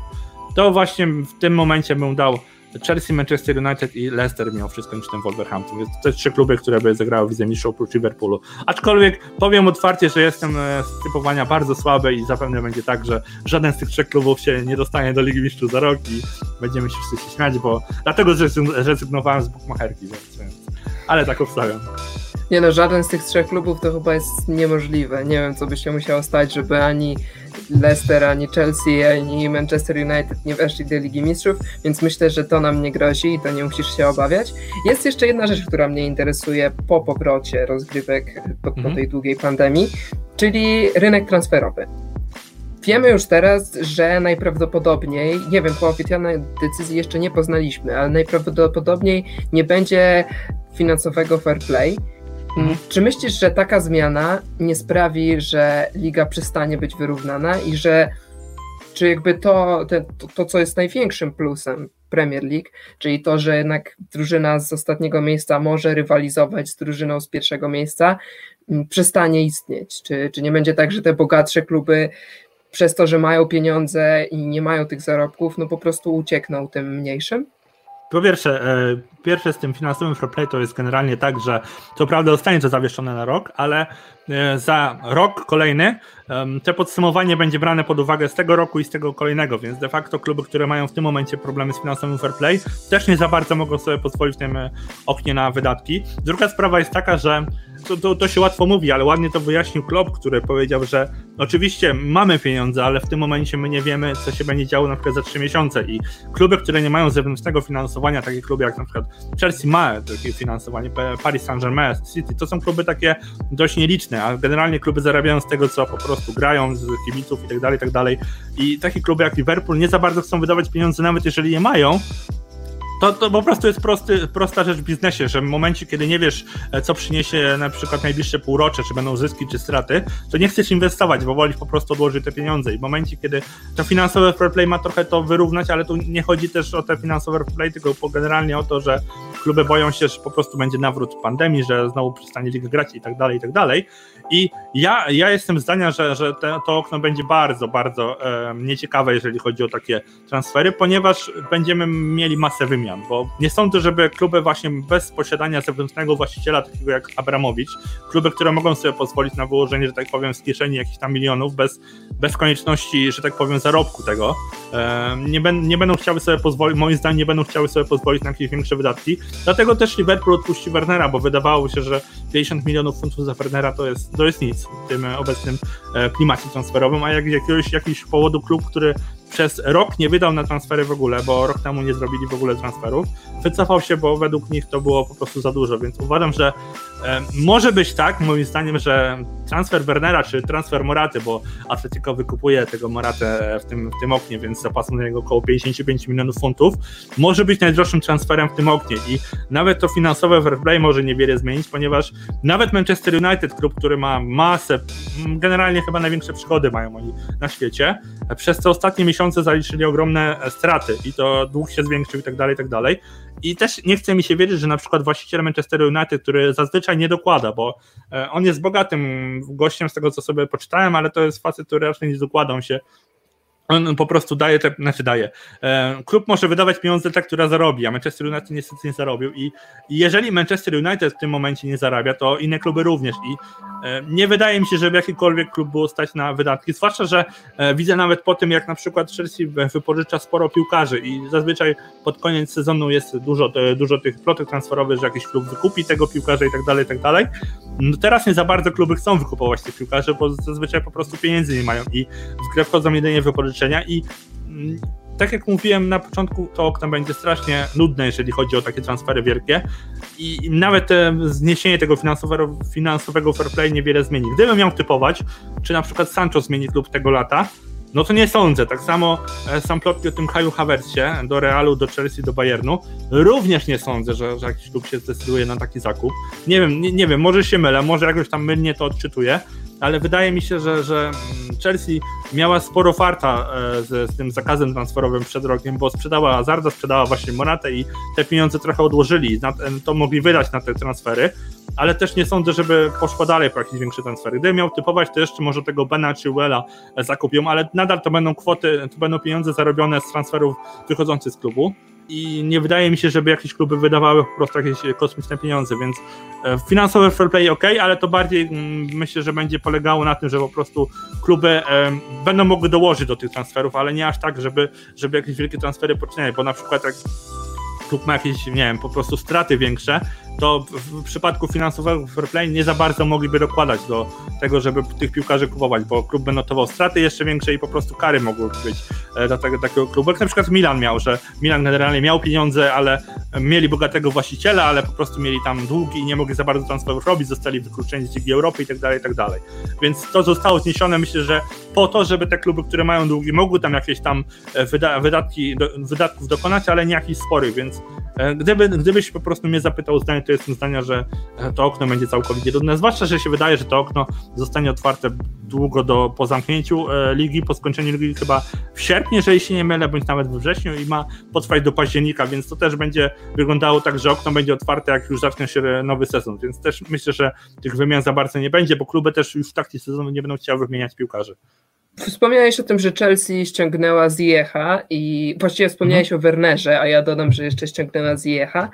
to właśnie w tym momencie bym dał Chelsea, Manchester United i Leicester mimo wszystko niż ten Wolverhampton. Więc to trzy kluby, które by zagrały w Mistrzów oprócz Liverpoolu. Aczkolwiek powiem otwarcie, że jestem e, z typowania bardzo słaby i zapewne będzie tak, że żaden z tych trzech klubów się nie dostanie do Ligi Mistrzów za rok i będziemy się wszyscy śmiać, bo dlatego zrezygnowałem z bukmacherki, więc, ale tak obstawiam.
Nie no, żaden z tych trzech klubów to chyba jest niemożliwe. Nie wiem, co by się musiało stać, żeby ani Leicester, ani Chelsea, ani Manchester United nie weszli do Ligi Mistrzów, więc myślę, że to nam nie grozi i to nie musisz się obawiać. Jest jeszcze jedna rzecz, która mnie interesuje po powrocie rozgrywek po, po mhm. tej długiej pandemii, czyli rynek transferowy. Wiemy już teraz, że najprawdopodobniej, nie wiem, po oficjalnej decyzji jeszcze nie poznaliśmy, ale najprawdopodobniej nie będzie finansowego fair play. Czy myślisz, że taka zmiana nie sprawi, że liga przestanie być wyrównana i że czy jakby to, to, to, co jest największym plusem Premier League, czyli to, że jednak drużyna z ostatniego miejsca może rywalizować z drużyną z pierwszego miejsca, przestanie istnieć? Czy, czy nie będzie tak, że te bogatsze kluby przez to, że mają pieniądze i nie mają tych zarobków, no po prostu uciekną tym mniejszym?
Po pierwsze, e, pierwsze z tym finansowym fair play to jest generalnie tak, że co prawda zostanie to zawieszone na rok, ale e, za rok kolejny te podsumowanie będzie brane pod uwagę z tego roku i z tego kolejnego, więc de facto kluby, które mają w tym momencie problemy z finansowym fair play, też nie za bardzo mogą sobie pozwolić w tym e, oknie na wydatki. Druga sprawa jest taka, że to, to, to, się łatwo mówi, ale ładnie to wyjaśnił Klopp, który powiedział, że oczywiście mamy pieniądze, ale w tym momencie my nie wiemy, co się będzie działo na przykład za trzy miesiące i kluby, które nie mają zewnętrznego finansowania, takie kluby jak na przykład Chelsea ma takie finansowanie, Paris Saint-Germain, City, to są kluby takie dość nieliczne, a generalnie kluby zarabiają z tego, co po prostu grają, z kibiców i tak dalej, i tak dalej. I takie kluby jak Liverpool nie za bardzo chcą wydawać pieniądze, nawet jeżeli je mają, to, to po prostu jest prosty, prosta rzecz w biznesie, że w momencie, kiedy nie wiesz, e, co przyniesie na przykład najbliższe półrocze, czy będą zyski, czy straty, to nie chcesz inwestować, bo wolisz po prostu odłożyć te pieniądze. I w momencie, kiedy to finansowe fair play ma trochę to wyrównać, ale tu nie chodzi też o te finansowe fair play, tylko generalnie o to, że kluby boją się, że po prostu będzie nawrót pandemii, że znowu przestanie liga grać i tak dalej, i tak dalej. I ja, ja jestem zdania, że, że te, to okno będzie bardzo, bardzo e, nieciekawe, jeżeli chodzi o takie transfery, ponieważ będziemy mieli masę wymian, bo nie sądzę, żeby kluby właśnie bez posiadania zewnętrznego właściciela, takiego jak Abramowicz, kluby, które mogą sobie pozwolić na wyłożenie, że tak powiem, z kieszeni jakichś tam milionów, bez, bez konieczności, że tak powiem, zarobku tego, e, nie, ben, nie będą chciały sobie pozwolić, moim zdaniem nie będą chciały sobie pozwolić na jakieś większe wydatki, dlatego też Liverpool odpuści Wernera, bo wydawało się, że 50 milionów funtów za Wernera to jest to jest nic w tym obecnym e, klimacie transferowym, a jak z jakiegoś, jakiegoś powodu klub, który przez rok nie wydał na transfery w ogóle, bo rok temu nie zrobili w ogóle transferów. Wycofał się, bo według nich to było po prostu za dużo, więc uważam, że e, może być tak, moim zdaniem, że transfer Wernera czy transfer Moraty, bo Atletico wykupuje tego Moratę w tym, w tym oknie, więc zapasą na niego około 55 milionów funtów, może być najdroższym transferem w tym oknie i nawet to finansowe fair play może niewiele zmienić, ponieważ nawet Manchester United, klub, który ma masę, generalnie chyba największe przychody mają oni na świecie, przez te ostatnie miesiące zaliczyli ogromne straty i to dług się zwiększył i tak dalej, i tak dalej. I też nie chce mi się wierzyć, że na przykład właściciel Manchester United, który zazwyczaj nie dokłada, bo e, on jest bogatym gościem z tego, co sobie poczytałem, ale to jest facet, który raczej nie dokładał się on po prostu daje, te, znaczy daje. E, klub może wydawać pieniądze tak, która zarobi, a Manchester United niestety nie zarobił. I, jeżeli Manchester United w tym momencie nie zarabia, to inne kluby również. I e, nie wydaje mi się, żeby jakikolwiek klub było stać na wydatki. Zwłaszcza, że e, widzę nawet po tym, jak na przykład Chelsea wypożycza sporo piłkarzy i zazwyczaj pod koniec sezonu jest dużo, dużo tych plotek transferowych, że jakiś klub wykupi tego piłkarza i tak dalej, i tak dalej. No teraz nie za bardzo kluby chcą wykupować tych piłkarzy, bo zazwyczaj po prostu pieniędzy nie mają i w grę wchodzą jedynie i mm, tak jak mówiłem na początku, to okno będzie strasznie nudne, jeżeli chodzi o takie transfery wielkie i nawet zniesienie tego finansowego, finansowego fair play niewiele zmieni. Gdybym miał typować, czy na przykład Sancho zmieni klub tego lata, no to nie sądzę. Tak samo e, sam plotki o tym Kaju Havercie do Realu, do Chelsea, do Bayernu. Również nie sądzę, że, że jakiś klub się zdecyduje na taki zakup. Nie wiem, nie, nie wiem, może się mylę, może jakoś tam mylnie to odczytuję, ale wydaje mi się, że, że mm, Chelsea miała sporo farta e, z, z, tym zakazem transferowym przed rokiem, bo sprzedała Azarda, sprzedała właśnie Monatę i te pieniądze trochę odłożyli, to mogli wydać na te transfery, ale też nie sądzę, żeby poszła dalej po jakieś większe transfery. Gdybym miał typować, to jeszcze może tego Bena czy Wella zakupią, ale nadal to będą kwoty, to będą pieniądze zarobione z transferów wychodzących z klubu i nie wydaje mi się, żeby jakieś kluby wydawały po prostu jakieś kosmiczne pieniądze, więc e, finansowe fair play ok, ale to bardziej mm, myślę, że będzie polegało na tym, że po prostu kluby będą mogły dołożyć do tych transferów, ale nie aż tak, żeby, żeby jakieś wielkie transfery poczyniać, bo na przykład jak klub ma jakieś, nie wiem, po prostu straty większe, to w przypadku finansowego fair play nie za bardzo mogliby dokładać do tego, żeby tych piłkarzy kupować, bo klub by notował straty jeszcze większe i po prostu kary mogły być e, dla takiego klubu. Jak na przykład Milan miał, że Milan generalnie miał pieniądze, ale mieli bogatego właściciela, ale po prostu mieli tam długi i nie mogli za bardzo transferów robić, zostali wykluczeni z Ligi Europy i tak dalej, i tak dalej. Więc to zostało zniesione, myślę, że po to, żeby te kluby, które mają długi, mogły tam jakieś tam e, wyda wydatki, wydatków dokonać, ale nie jakichś sporych, więc gdyby, gdybyś po prostu mnie zapytał o zdanie, to jestem zdania, że e, to okno będzie całkowicie trudne, zwłaszcza, że się wydaje, że to okno zostanie otwarte długo do, po zamknięciu ligi, po skończeniu ligi chyba w sierpniu, jeżeli się nie mylę, bądź nawet we wrześniu i ma potrwać do października, więc to też będzie wyglądało tak, że okno będzie otwarte, jak już zacznie się nowy sezon, więc też myślę, że tych wymian za bardzo nie będzie, bo kluby też już w trakcie sezonu nie będą chciały wymieniać piłkarzy.
Wspomniałeś o tym, że Chelsea ściągnęła Ziecha i właściwie wspomniałeś mhm. o Wernerze, a ja dodam, że jeszcze ściągnęła Ziecha.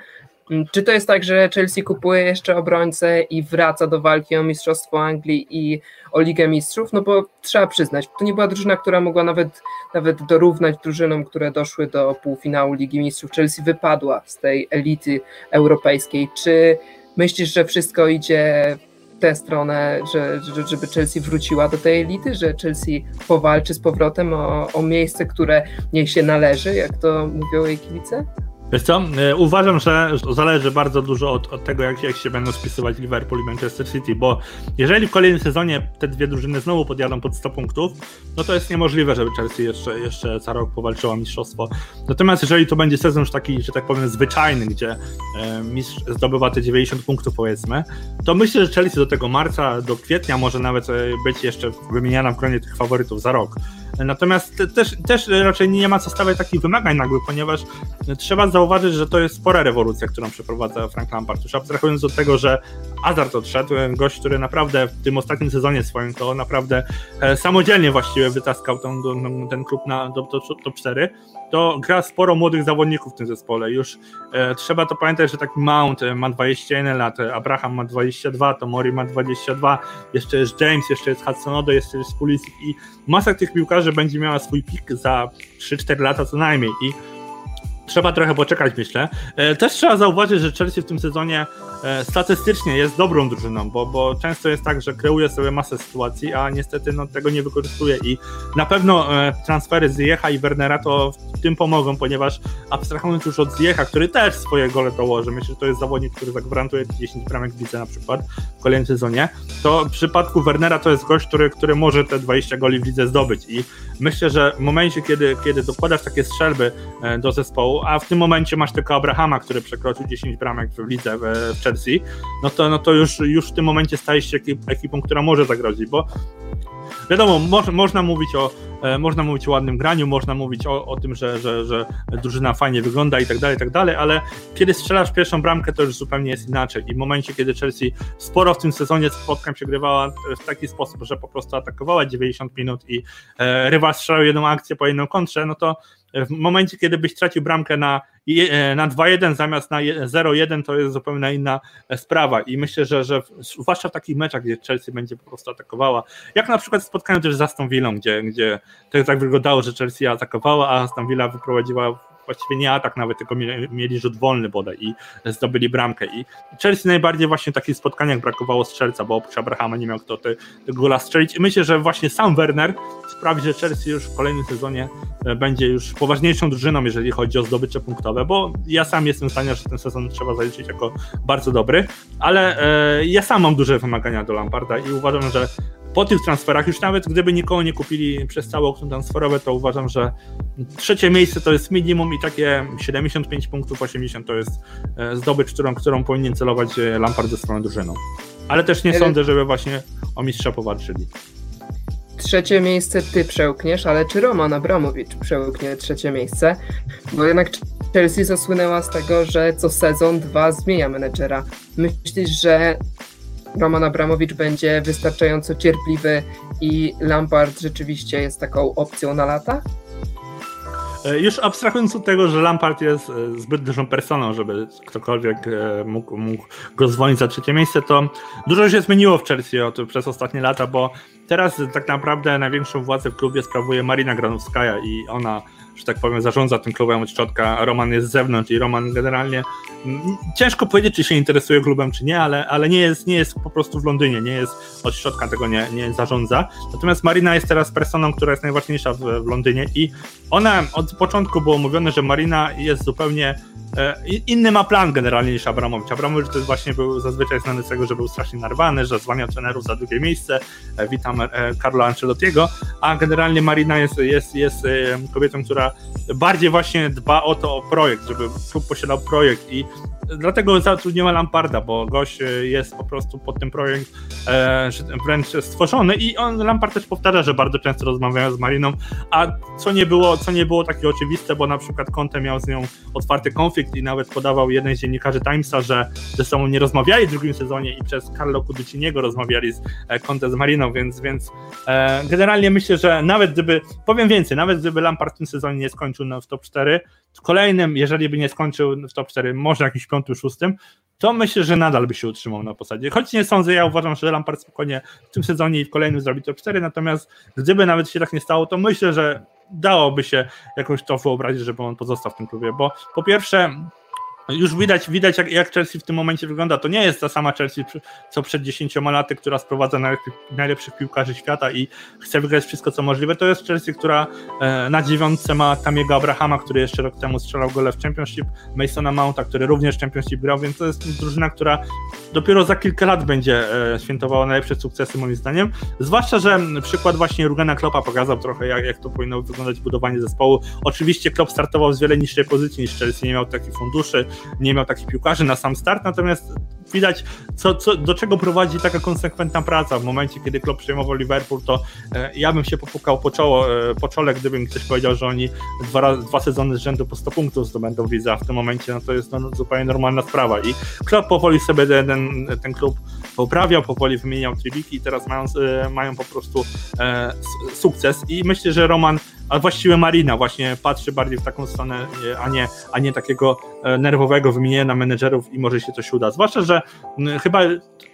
Mm, czy to jest tak, że Chelsea kupuje jeszcze obrońcę i wraca do walki o Mistrzostwo Anglii i o Ligę Mistrzów? No bo trzeba przyznać, to nie była drużyna, która mogła nawet, nawet dorównać drużynom, które doszły do półfinału Ligi Mistrzów. Chelsea wypadła z tej elity europejskiej. Czy myślisz, że wszystko idzie tę stronę, że, żeby Chelsea wróciła do tej elity, że Chelsea powalczy z powrotem o, o miejsce, które niech się należy, jak to mówią jej kibice?
Wiesz co, e, uważam, że zależy bardzo dużo od, od tego, jak, jak się będą spisywać Liverpool i Manchester City, bo jeżeli w kolejnym sezonie te dwie drużyny znowu podjadą pod 100 punktów, no to jest niemożliwe, żeby Chelsea jeszcze, jeszcze za rok powalczyła mistrzostwo. Natomiast jeżeli to będzie sezon już taki, że tak powiem, zwyczajny, gdzie e, mistrz zdobywa te 90 punktów powiedzmy, to myślę, że Chelsea do tego marca, do kwietnia może nawet e, być jeszcze wymieniana w gronie tych faworytów za rok. Natomiast też, też raczej nie ma co stawiać takich wymagań nagłych, ponieważ trzeba zauważyć, że to jest spora rewolucja, którą przeprowadza Frank Lampard. Już abstrahując od tego, że Azar odszedł, gość, który naprawdę w tym ostatnim sezonie swoim to naprawdę e, samodzielnie właściwie wytaskał ten, ten klub na do, do, top 4, to gra sporo młodych zawodników w tym zespole. Już e, trzeba to pamiętać, że taki Mount e, ma 21 lat, Abraham ma 22, to Mori ma 22, jeszcze jest James, jeszcze jest Hudson Odoi, jeszcze jest Pulisic i masa tych piłkarzy będzie miała swój pik za 3-4 lata co najmniej i trzeba trochę poczekać, myślę. E, też trzeba zauważyć, że Chelsea w tym sezonie e, statystycznie jest dobrą drużyną, bo, bo często jest tak, że kreuje sobie masę sytuacji, a niestety no, tego nie wykorzystuje i na pewno e, transfery z Ziecha i Wernera to w tym pomogą, ponieważ abstrahując już od Ziecha, który też swoje gole dołoży, myślę, że to jest zawodnik, który zagwarantuje 10 bramek w lidze na przykład w kolejnym sezonie, to w przypadku Wernera to jest gość, który, który może te 20 goli w lidze zdobyć i myślę, że w momencie, kiedy, kiedy dokładasz takie strzelby do zespołu, a w tym momencie masz tylko Abrahama, który przekroczył 10 bramek w lidze w Chelsea, no to, no to już, już w tym momencie stajesz się ekipą, która może zagrozić, bo wiadomo, mo można mówić o można mówić o ładnym graniu, można mówić o, o tym, że, że, że drużyna fajnie wygląda i tak dalej, i tak dalej, ale kiedy strzelasz pierwszą bramkę, to już zupełnie jest inaczej. I w momencie, kiedy Chelsea sporo w tym sezonie spotkań przegrywała w taki sposób, że po prostu atakowała 90 minut i e, rywal strzelał jedną akcję po jedną kontrze, no to w momencie, kiedy byś stracił bramkę na, e, na 2-1 zamiast na 0-1, to jest zupełnie inna e, sprawa. I myślę, że, że zwłaszcza w takich meczach, gdzie Chelsea będzie po prostu atakowała, jak na przykład spotkaniu też z Aston Villą, gdzie, gdzie to tak wyglądało, że Chelsea atakowała, a Aston Villa wyprowadziła właściwie nie atak nawet, tylko mieli, rzut wolny bodaj i zdobyli bramkę. I Chelsea najbardziej właśnie w takich spotkaniach brakowało strzelca, bo oprócz Abrahama nie miał kto tego gola strzelić. I myślę, że właśnie sam Werner sprawi, że Chelsea już w kolejnym sezonie e, będzie już poważniejszą drużyną, jeżeli chodzi o zdobycze punktowe, bo ja sam jestem zdania, że ten sezon trzeba zaliczyć jako bardzo dobry, ale e, ja sam mam duże wymagania do Lamparda i uważam, że po tych transferach, już nawet gdyby nikogo nie kupili przez całe okno transferowe, to uważam, że trzecie miejsce to jest minimum i takie 75 punktów, 80 to jest e, zdobycz, którą, którą powinien celować Lampard ze swoją drużyną. Ale też nie sądzę, żeby właśnie o mistrza powalczyli
trzecie miejsce ty przełkniesz, ale czy Roman Abramowicz przełknie trzecie miejsce? Bo jednak Chelsea zasłynęła z tego, że co sezon dwa zmienia menedżera. Myślisz, że Roman Abramowicz będzie wystarczająco cierpliwy i Lampard rzeczywiście jest taką opcją na lata?
E, już abstrahując od tego, że Lampard jest e, zbyt dużą personą, żeby ktokolwiek e, mógł, mógł go zwolnić za trzecie miejsce, to dużo się zmieniło w Chelsea od, przez ostatnie lata, bo teraz tak naprawdę największą władzę w klubie sprawuje Marina Granowskaja i ona że tak powiem, zarządza tym klubem od środka, a Roman jest z zewnątrz i Roman generalnie ciężko powiedzieć, czy się interesuje klubem, czy nie, ale, ale nie, jest, nie jest po prostu w Londynie, nie jest od środka tego nie, nie zarządza. Natomiast Marina jest teraz personą, która jest najważniejsza w, w Londynie i ona od początku było mówione, że Marina jest zupełnie inny ma plan generalnie niż Abramowicz. Abramowicz to jest właśnie był zazwyczaj znany z tego, że był strasznie narwany, że zwalniał trenerów za drugie miejsce. E, witam e, Carlo Ancelottiego, a generalnie Marina jest, jest, jest kobietą, która bardziej właśnie dba o to, o projekt, żeby klub posiadał projekt i dlatego zatrudniła Lamparda, bo gość e, jest po prostu pod tym projekt e, wręcz stworzony i on, Lampard też powtarza, że bardzo często rozmawiają z Mariną, a co nie było, co nie było takie oczywiste, bo na przykład Conte miał z nią otwarty konflikt i nawet podawał jeden z dziennikarzy Timesa, że ze sobą nie rozmawiali w drugim sezonie i przez Carlo Cudiciniego rozmawiali z e, Conte z Mariną, więc, więc e, generalnie myślę, że nawet gdyby, powiem więcej, nawet gdyby Lampard w tym sezonie nie skończył w top 4, w kolejnym, jeżeli by nie skończył w top 4, może jakiś piątym, szóstym, to myślę, że nadal by się utrzymał na posadzie. Choć nie sądzę, ja uważam, że Lampard spokojnie w tym sezonie i w kolejnym zrobi top 4, natomiast gdyby nawet się tak nie stało, to myślę, że dałoby się jakoś to wyobrazić, żeby on pozostał w tym klubie, bo po pierwsze już widać, widać jak, jak, Chelsea w tym momencie wygląda. To nie jest ta sama Chelsea, co przed 10 laty, która sprowadza najlepszych, piłkarzy świata i chce wygrać wszystko, co możliwe. To jest Chelsea, która e, na dziewiątce ma Tamiego Abrahama, który jeszcze rok temu strzelał gole w Championship, Masona Mounta, który również w Championship grał, więc to jest drużyna, która dopiero za kilka lat będzie e, świętowała najlepsze sukcesy, moim zdaniem. Zwłaszcza, że przykład właśnie Rugena Kloppa pokazał trochę, jak, jak to powinno wyglądać budowanie zespołu. Oczywiście Klopp startował z wiele niższej pozycji niż Chelsea, nie miał takich funduszy, nie miał takich piłkarzy na sam start, natomiast widać, co, co, do czego prowadzi taka konsekwentna praca. W momencie, kiedy klub przejmował Liverpool, to e, ja bym się popukał po, czoło, e, po czole, gdybym ktoś powiedział, że oni dwa, dwa sezony z rzędu po 100 punktów zdobędą widzę, a w tym momencie no, to jest no, zupełnie normalna sprawa. I klub powoli sobie ten, ten klub poprawiał, powoli wymieniał tribiki i teraz mają, e, mają po prostu e, sukces. I myślę, że Roman a właściwie Marina właśnie patrzy bardziej w taką stronę, a nie, a nie takiego e, nerwowego wymienienia menedżerów i może się coś uda. Zwłaszcza, że chyba,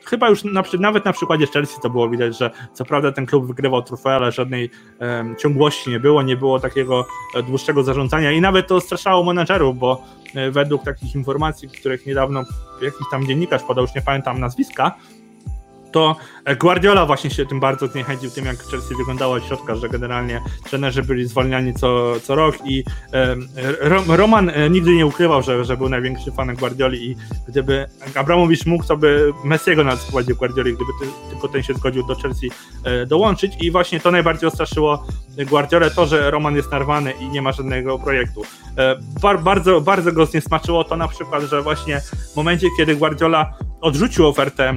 chyba już na, nawet na przykładzie Chelsea to było widać, że co prawda ten klub wygrywał trofea, ale żadnej ciągłości nie było, nie było takiego e, dłuższego zarządzania i nawet to straszało menedżerów, bo e, według takich informacji, których niedawno jakiś tam dziennikarz podał, już nie pamiętam nazwiska, to Guardiola właśnie się tym bardzo zniechęcił tym, jak Chelsea wyglądała od środka, że generalnie trenerzy byli zwalniani co, co rok i e, Roman e, nigdy nie ukrywał, że, że był największy fanem Guardioli i gdyby Abramowicz mógł, to by Messiego nawet sprowadził Guardioli, gdyby ty, tylko ten się zgodził do Chelsea e, dołączyć i właśnie to najbardziej ostraszyło Guardiolę, to, że Roman jest narwany i nie ma żadnego projektu. Bar, bardzo, bardzo go zniesmaczyło to na przykład, że właśnie w momencie, kiedy Guardiola odrzucił ofertę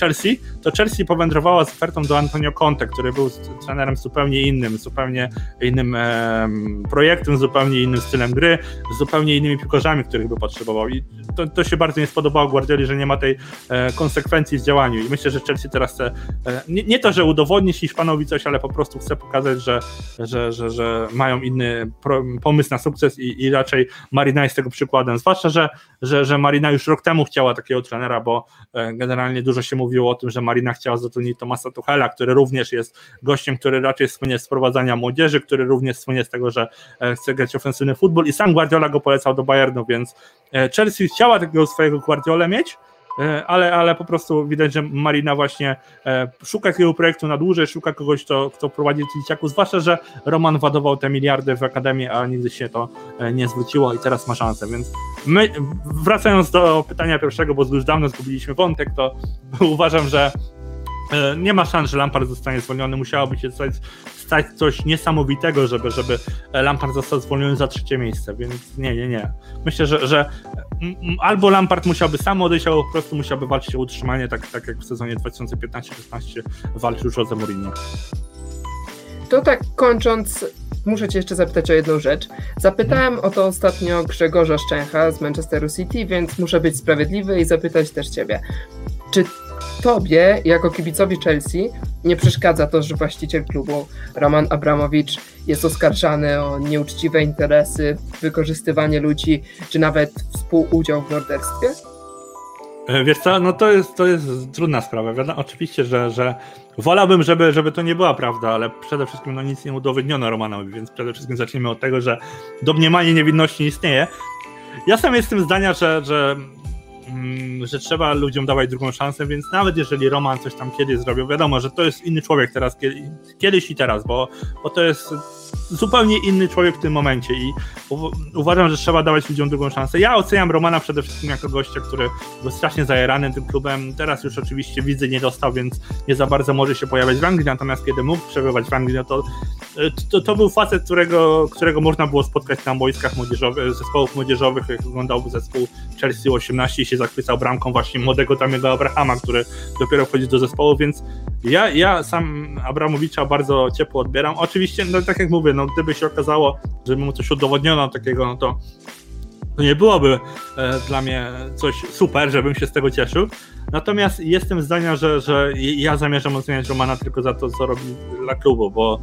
Chelsea, to Chelsea powędrowała z ofertą do Antonio Conte, który był trenerem zupełnie innym, zupełnie innym e, projektem, zupełnie innym stylem gry, z zupełnie innymi piłkarzami, których by potrzebował. I to, to się bardzo nie spodobało Guardioli, że nie ma tej e, konsekwencji w działaniu. I myślę, że Chelsea teraz chce, e, nie, nie, to, że udowodnić Hiszpanowi coś, ale po prostu chce pokazać, że, że, że, że mają inny pro, pomysł na sukces i, i raczej Marina jest tego przykładem, zwłaszcza, że, że, że Marina już rok temu chciała takiego trenera, bo e, generalnie dużo się mówiło o tym, że Marina chciała zatrudnić Tomasa Tuchela, który również jest gościem, który raczej słynie z prowadzenia młodzieży, który również słynie z tego, że e, chce grać ofensywny futbol i sam Guardiola go polecał do Bayernu, więc e, Chelsea chciała takiego swojego Guardiola mieć, e, ale, ale po prostu widać, że Marina właśnie szuka takiego projektu na dłużej, szuka kogoś, kto, kto prowadzi dzieciaków, zwłaszcza, że Roman wadował te miliardy w Akademię, a nigdy się to nie zwróciło i teraz ma szansę, więc my, wracając do pytania pierwszego, bo już dawno zgubiliśmy wątek, to uważam, że nie ma szans, że Lampard zostanie zwolniony, musiałoby się stać stać coś niesamowitego, żeby, żeby Lampard został zwolniony za trzecie miejsce, więc nie, nie, nie. Myślę, że, że albo Lampard musiałby sam odejść, albo po prostu musiałby walczyć o utrzymanie, tak, tak jak w sezonie 2015-16 walczył Jose Mourinho.
To tak kończąc, muszę Cię jeszcze zapytać o jedną rzecz. Zapytałem o to ostatnio Grzegorza Szczęcha z Manchesteru City, więc muszę być sprawiedliwy i zapytać też Ciebie. Czy tobie, jako kibicowi Chelsea, nie przeszkadza to, że właściciel klubu Roman Abramowicz jest oskarżany o nieuczciwe interesy, wykorzystywanie ludzi, czy nawet współudział w morderstwie?
E, wiesz co, no to jest, to jest trudna sprawa. Oczywiście, że, że wolałbym, żeby, żeby to nie była prawda, ale przede wszystkim no, nic nie udowodniono Romanowi, więc przede wszystkim zacznijmy od tego, że domniemanie niewinności istnieje. Ja sam jestem zdania, że, że że trzeba ludziom dawać drugą szansę, więc nawet jeżeli Roman coś tam kiedyś zrobił, wiadomo, że to jest inny człowiek teraz, kiedyś i teraz, bo, bo to jest zupełnie inny człowiek w tym momencie i uważam, że trzeba dawać ludziom drugą szansę. Ja oceniam Romana przede wszystkim jako gościa, który był strasznie zajerany tym klubem. Teraz już oczywiście widzę nie dostał, więc nie za bardzo może się pojawiać w Anglii, natomiast kiedy mógł przebywać w Anglii, no to, to, to był facet, którego, którego można było spotkać na boiskach młodzieżowych, zespołów młodzieżowych, jak wyglądał zespół Chelsea 18 i się zachwycał bramką właśnie młodego Tamiego Abrahama, który dopiero wchodzi do zespołu, więc ja, ja sam Abramowicza bardzo ciepło odbieram. Oczywiście, no tak jak mówię, no gdyby się okazało, że mu coś udowodniono takiego, no to to nie byłoby e, dla mnie coś super, żebym się z tego cieszył. Natomiast jestem zdania, że, że ja zamierzam oceniać Romana tylko za to, co robi dla klubu, bo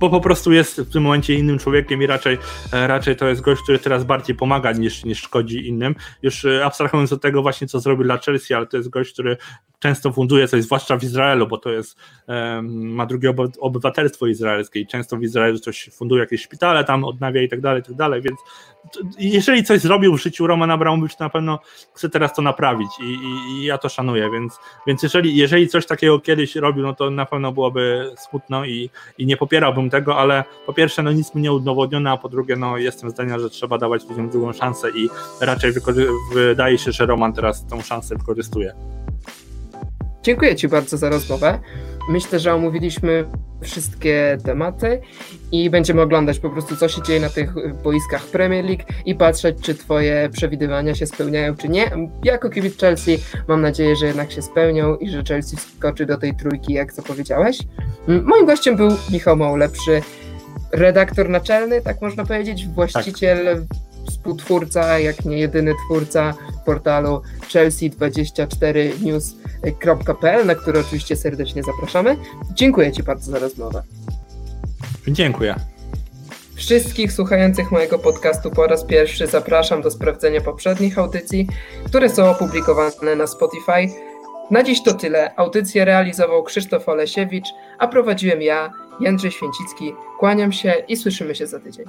bo po prostu jest w tym momencie innym człowiekiem i raczej, raczej to jest gość, który teraz bardziej pomaga niż, niż szkodzi innym. Już e, abstrahując od tego właśnie, co zrobił dla Chelsea, ale to jest gość, który często funduje coś, zwłaszcza w Izraelu, bo to jest, ma drugie obywatelstwo izraelskie i często w Izraelu coś funduje jakieś szpitale tam, odnawia i tak dalej, i tak dalej, więc jeżeli coś zrobił w życiu Roman Abramowicz, to na pewno chce teraz to naprawić i, i, i, ja to szanuję, więc, więc jeżeli, jeżeli coś takiego kiedyś robił, no to na pewno byłoby smutno i, i nie popierałbym tego, ale po pierwsze, no nic mi nie udowodniono, a po drugie, no jestem zdania, że trzeba dawać ludziom drugą szansę i raczej wydaje się, że Roman teraz tą szansę wykorzystuje.
Dziękuję Ci bardzo za rozmowę. Myślę, że omówiliśmy wszystkie tematy i będziemy oglądać po prostu, co się dzieje na tych boiskach Premier League i patrzeć, czy Twoje przewidywania się spełniają, czy nie. Jako kibic Chelsea mam nadzieję, że jednak się spełnią i że Chelsea wskoczy do tej trójki, jak zapowiedziałeś. Moim gościem był Michał Małlepszy, redaktor naczelny, tak można powiedzieć, właściciel tak współtwórca, jak nie jedyny twórca portalu chelsea24news.pl, na który oczywiście serdecznie zapraszamy. Dziękuję Ci bardzo za rozmowę.
Dziękuję.
Wszystkich słuchających mojego podcastu po raz pierwszy zapraszam do sprawdzenia poprzednich audycji, które są opublikowane na Spotify. Na dziś to tyle. Audycję realizował Krzysztof Olesiewicz, a prowadziłem ja, Jędrzej Święcicki. Kłaniam się i słyszymy się za tydzień.